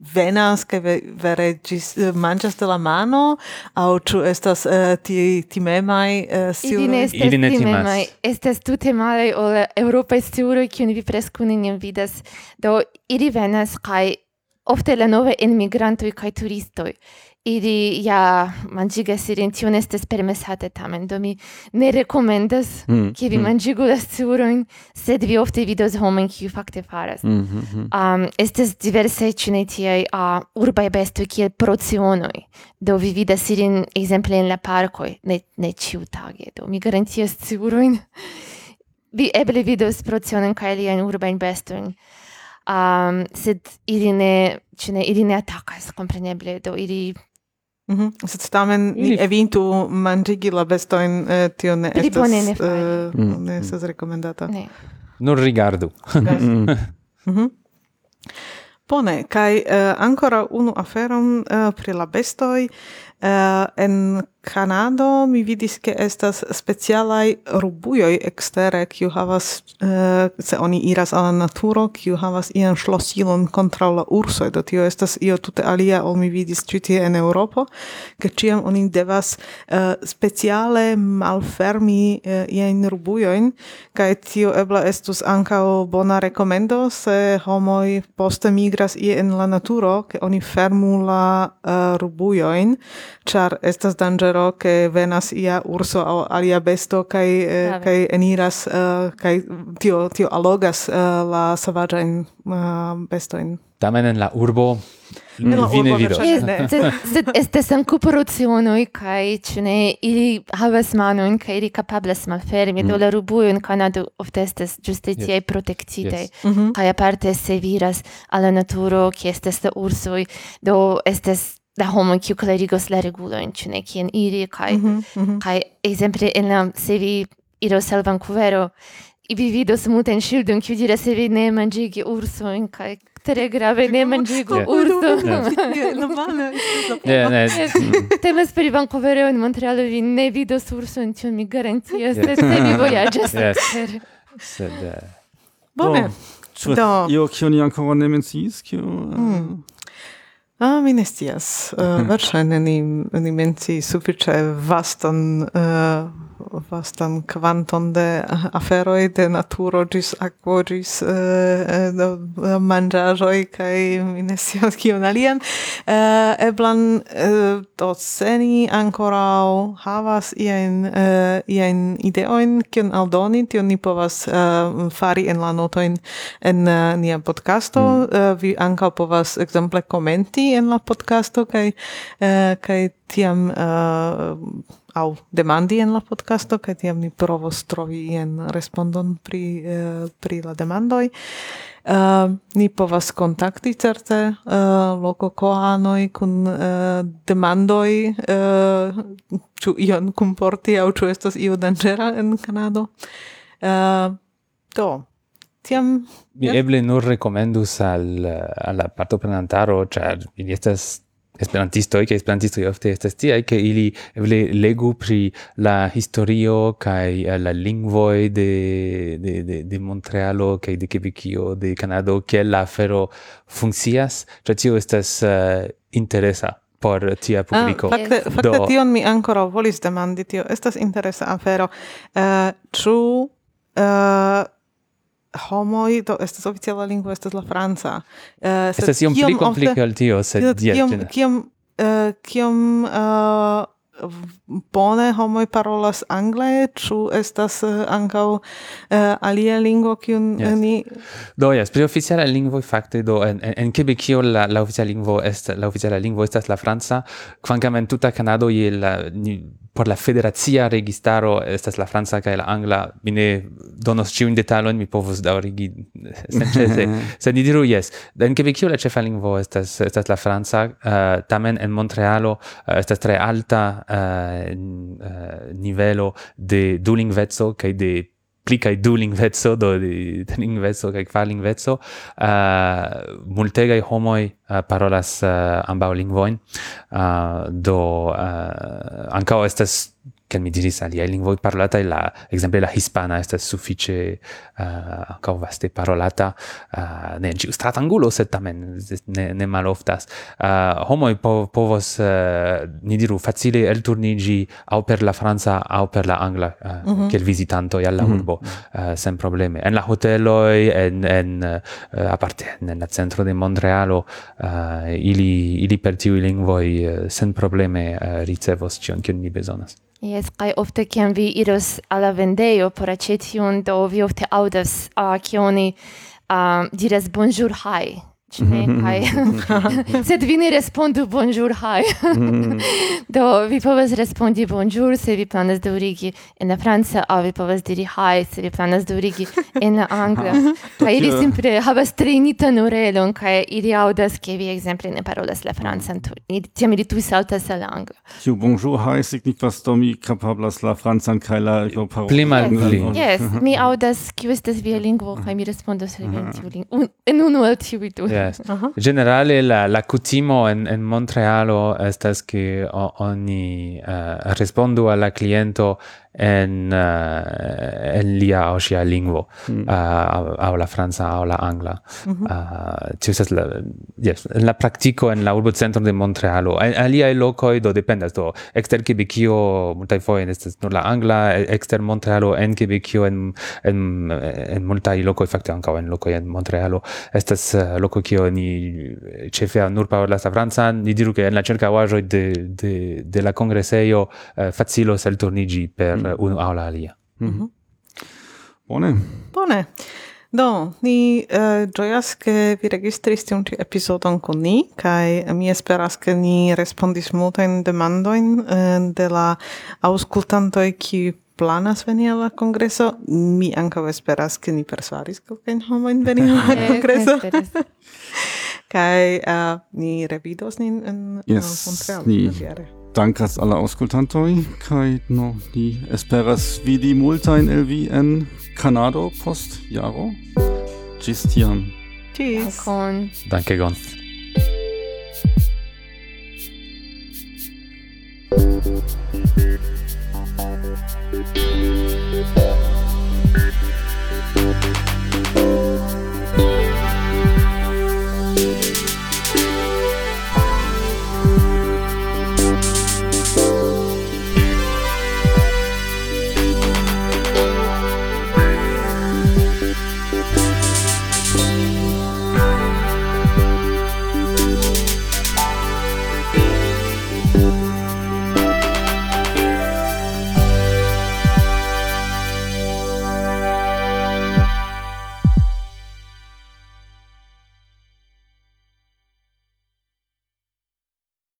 venas kaj vere gis eh, manĝas de la mano aŭ ĉu estas eh, uh, tiaj timemaj uh, eh, sciuloj? Ili ne estas Ili ne timemaj. Estas tute malaj ol eŭropaj sciuloj, kiun vi preskaŭ neniam vidas. Do ili venas kaj ofte la nove enmigrantoj kaj turistoj ili ja manĝigas ilin, tion ne estas permesate tamen, do mi ne rekomendas mm. mm. ke vi mm. manĝigu la sciurojn, sed vi ofte vidos homojn kiu fakte faras. Mm -hmm. um, estes diverse cine tiei a uh, urbaj bestoi kiel procionoi, do vi vidas ilin exemple in la parkoi, ne, ne ĉiutage, do mi garantias sciurojn. vi eble vidos procionen ca aliajn urbajn bestoin. um, sed ili ne, ne, ili ne atakas, compreneble, do ili Mm -hmm. Sed tamen ni evintu manĝigi la bestojn, eh, tio ne Pli estas, bone ne fari. eh, mm. ne estas rekomendata. Ne. Nur rigardu. Mm. Mhm. Bone, kaj eh, uh, ancora unu aferon eh, pri la bestoj. Uh, en Kanado mi vidis ke estas specialaj rubujoj ekstere, kiu havas uh, se oni iras al la naturo, kiu havas ian ŝlosilon kontraŭ la ursoj, do tio estas io tute alia ol mi vidis ĉi tie en Eŭropo, ke ĉiam oni devas uh, speciale malfermi uh, iajn rubujojn kaj tio eble estus ankaŭ bona rekomendo se homoj poste migras ie en la naturo, ke oni fermu la uh, rubujojn char estas dangero ke venas ia urso aŭ alia besto kaj eh, kaj eniras eh, kaj tio tio allogas eh, la savaĝajn eh, bestojn. Tamen en la urbo Mm, no, vine vidos. Sed estes ancu porucionoi, cae cine ili haves manojn cae ili capables malfermi, do mm. la rubuio in Canado ofte estes giuste tiei yes. protectitei, yes. mm -hmm. cae aparte se viras alla naturo, qui estes la ursoi, do estes da homo kiu klarigos la regulojn ĉu ne kien iri kaj mm -hmm. kaj ekzemple en la se vi iros al Vancouvero vi vidos multajn ŝildojn kiu diras se vi ne manĝigi ursojn kaj tre grave ne manĝigu urson. Ne, ne. Temas pri Vancouvero en Montrealo vi ne vidos urson, tio mi garantias, sed se vi vojaĝas ekster. Sed... Eh, Bone. Do. Io kion ni ankoraŭ ne menciis, kio... Mm. Ah, mi ne scias. Eh, uh, verŝajne ni, ni menci sufiĉe vastan uh, vastan kvanton de aferoj de naturo ĝis akvo ĝis uh, eh, eh manĝaĵoj kaj mi ne scias kion alian uh, eblan eh, do sceni ankoraŭ havas iajn uh, iajn ideojn kion aldoni tion ni povas uh, fari en la notojn en uh, nia podcasto mm. eh, vi ankaŭ povas ekzemple komenti en la podcasto kaj uh, kaj tiam uh, au demandi en la podcasto kaj tiam ni provos trovi en respondon pri uh, pri la demandoj uh, eh, ni povas kontakti certe eh, uh, loko koanoj kun uh, demandoj uh, ĉu ion kunporti aŭ ĉu estas io danĝera en Kanado. Uh, do tiam mi eble nur rekomendus al al la partoprenantaro ĉar ili estas esperantistoj kaj esperantistoj ofte estas tiaj ke ili eble legu pri la historio kaj eh, la lingvoj de de de de Montrealo kaj de Quebecio de Kanado kiel la afero funkcias ĉar tio estas uh, interesa por tia ah, publiko. Ah, fakte, yes. fakte Do... tion mi ancora volis demandi, tio estas interesa afero. Uh, ĉu uh, homoj do estas oficiala lingvo estas la franca. Uh, estas iom pli komplika al tio, sed kiom kiom uh, kiom uh, bone homoj parolas angle, ĉu estas eh, ankaŭ uh, alia lingvo kiun eh, yes. ni Do jes, pri oficiala lingvo fakte do en en, en Quebecio la la oficiala lingvo estas la oficiala lingvo estas la franca, kvankam en tuta Kanado je la ni, por la federacia registaro estas la franca kaj la angla mi ne donos ĉiujn detalojn mi povus daŭrigi senĉese sed ni diru jes en Quebecio la ĉefa lingvo estas estas la franca uh, tamen en Montrealo uh, estas tre alta uh, uh, nivelo de dulingveco kaj de pli kaj dulingveco, do de trilingveco kaj kvarlingveco, uh, eh, multegaj homoj uh, parolas uh, ambaŭ lingvojn, uh, do uh, ankaŭ estas che mi diris aliai lingvoi e la, exemple la hispana estas suffice uh, ancau vaste parolata, uh, ne in ciu stratangulo, sed tamen ne, ne maloftas. Uh, homoi po, povos, uh, ni diru, facile elturnigi au per la Franza au per la Angla, uh, mm -hmm. quel visitanto e alla mm -hmm. urbo, uh, sen probleme. En la hoteloi, en, en uh, aparte, en centro de Montrealo, uh, ili, ili per tiu lingvoi uh, sen probleme uh, ricevos cion, kion ni besonas. Yes. Jes, kaj ofte kiam vi iros alla vendejo por aceti un, do vi ofte aŭdas uh, kioni uh, diras bonjour, hi, ci mhm. hai. Sed vi ne respondu bonjour hai. Mhm. Do vi povas respondi bonjour se vi planas daŭrigi en la franca o vi povas diri hai se vi planas daŭrigi en la angla. kaj ili simple havas trejnitan orelon kaj ili audas, ke vi ekzemple ne parolas la francan tiam ili tuj saltas al la angla. Tiu bonjour hai signifas do mi kapablas la francan kaj la parolo. Pli malpli. Yes, mi audas, kiu estas via lingvo mhm. kaj mi respondas en tiu lingvo. En unu el tiu du. Yes. Generale la la cutimo en en Montrealo estas que oni uh, alla cliento en uh, en lia o sia lingvo mm. uh, au la franca au la angla mm -hmm. uh, la yes en la praktiko en la urbo centro de Montrealo alia el loco do dependas do exter Quebecio multa foi en estas nur la angla exter Montrealo en Quebecio en en en multa i loco fakte ankaŭ en loco en Montrealo estas uh, loco kio ni chefe nur parola la franca ni diru ke en la ĉirkaŭaĵoj de de de la kongresejo uh, facilo sel turnigi per mm. unu aŭ la alia. Mm -hmm. Bone. Bone. Do, ni uh, eh, gioias che vi registris tiun ci episodon con ni, cae mi esperas che ni respondis multain demandoin uh, eh, de la auscultantoi qui planas veni alla congreso. Mi anca esperas che ni persuaris quelcain homoin veni alla congreso. cae uh, ni revidos nin en yes, Montreal. Yes, ni. Dankas alla auscultantoi, kai no, ni esperas vidi multain el vi en Canado post jaro. Gis tiam. Tschüss. Danke gon. Danke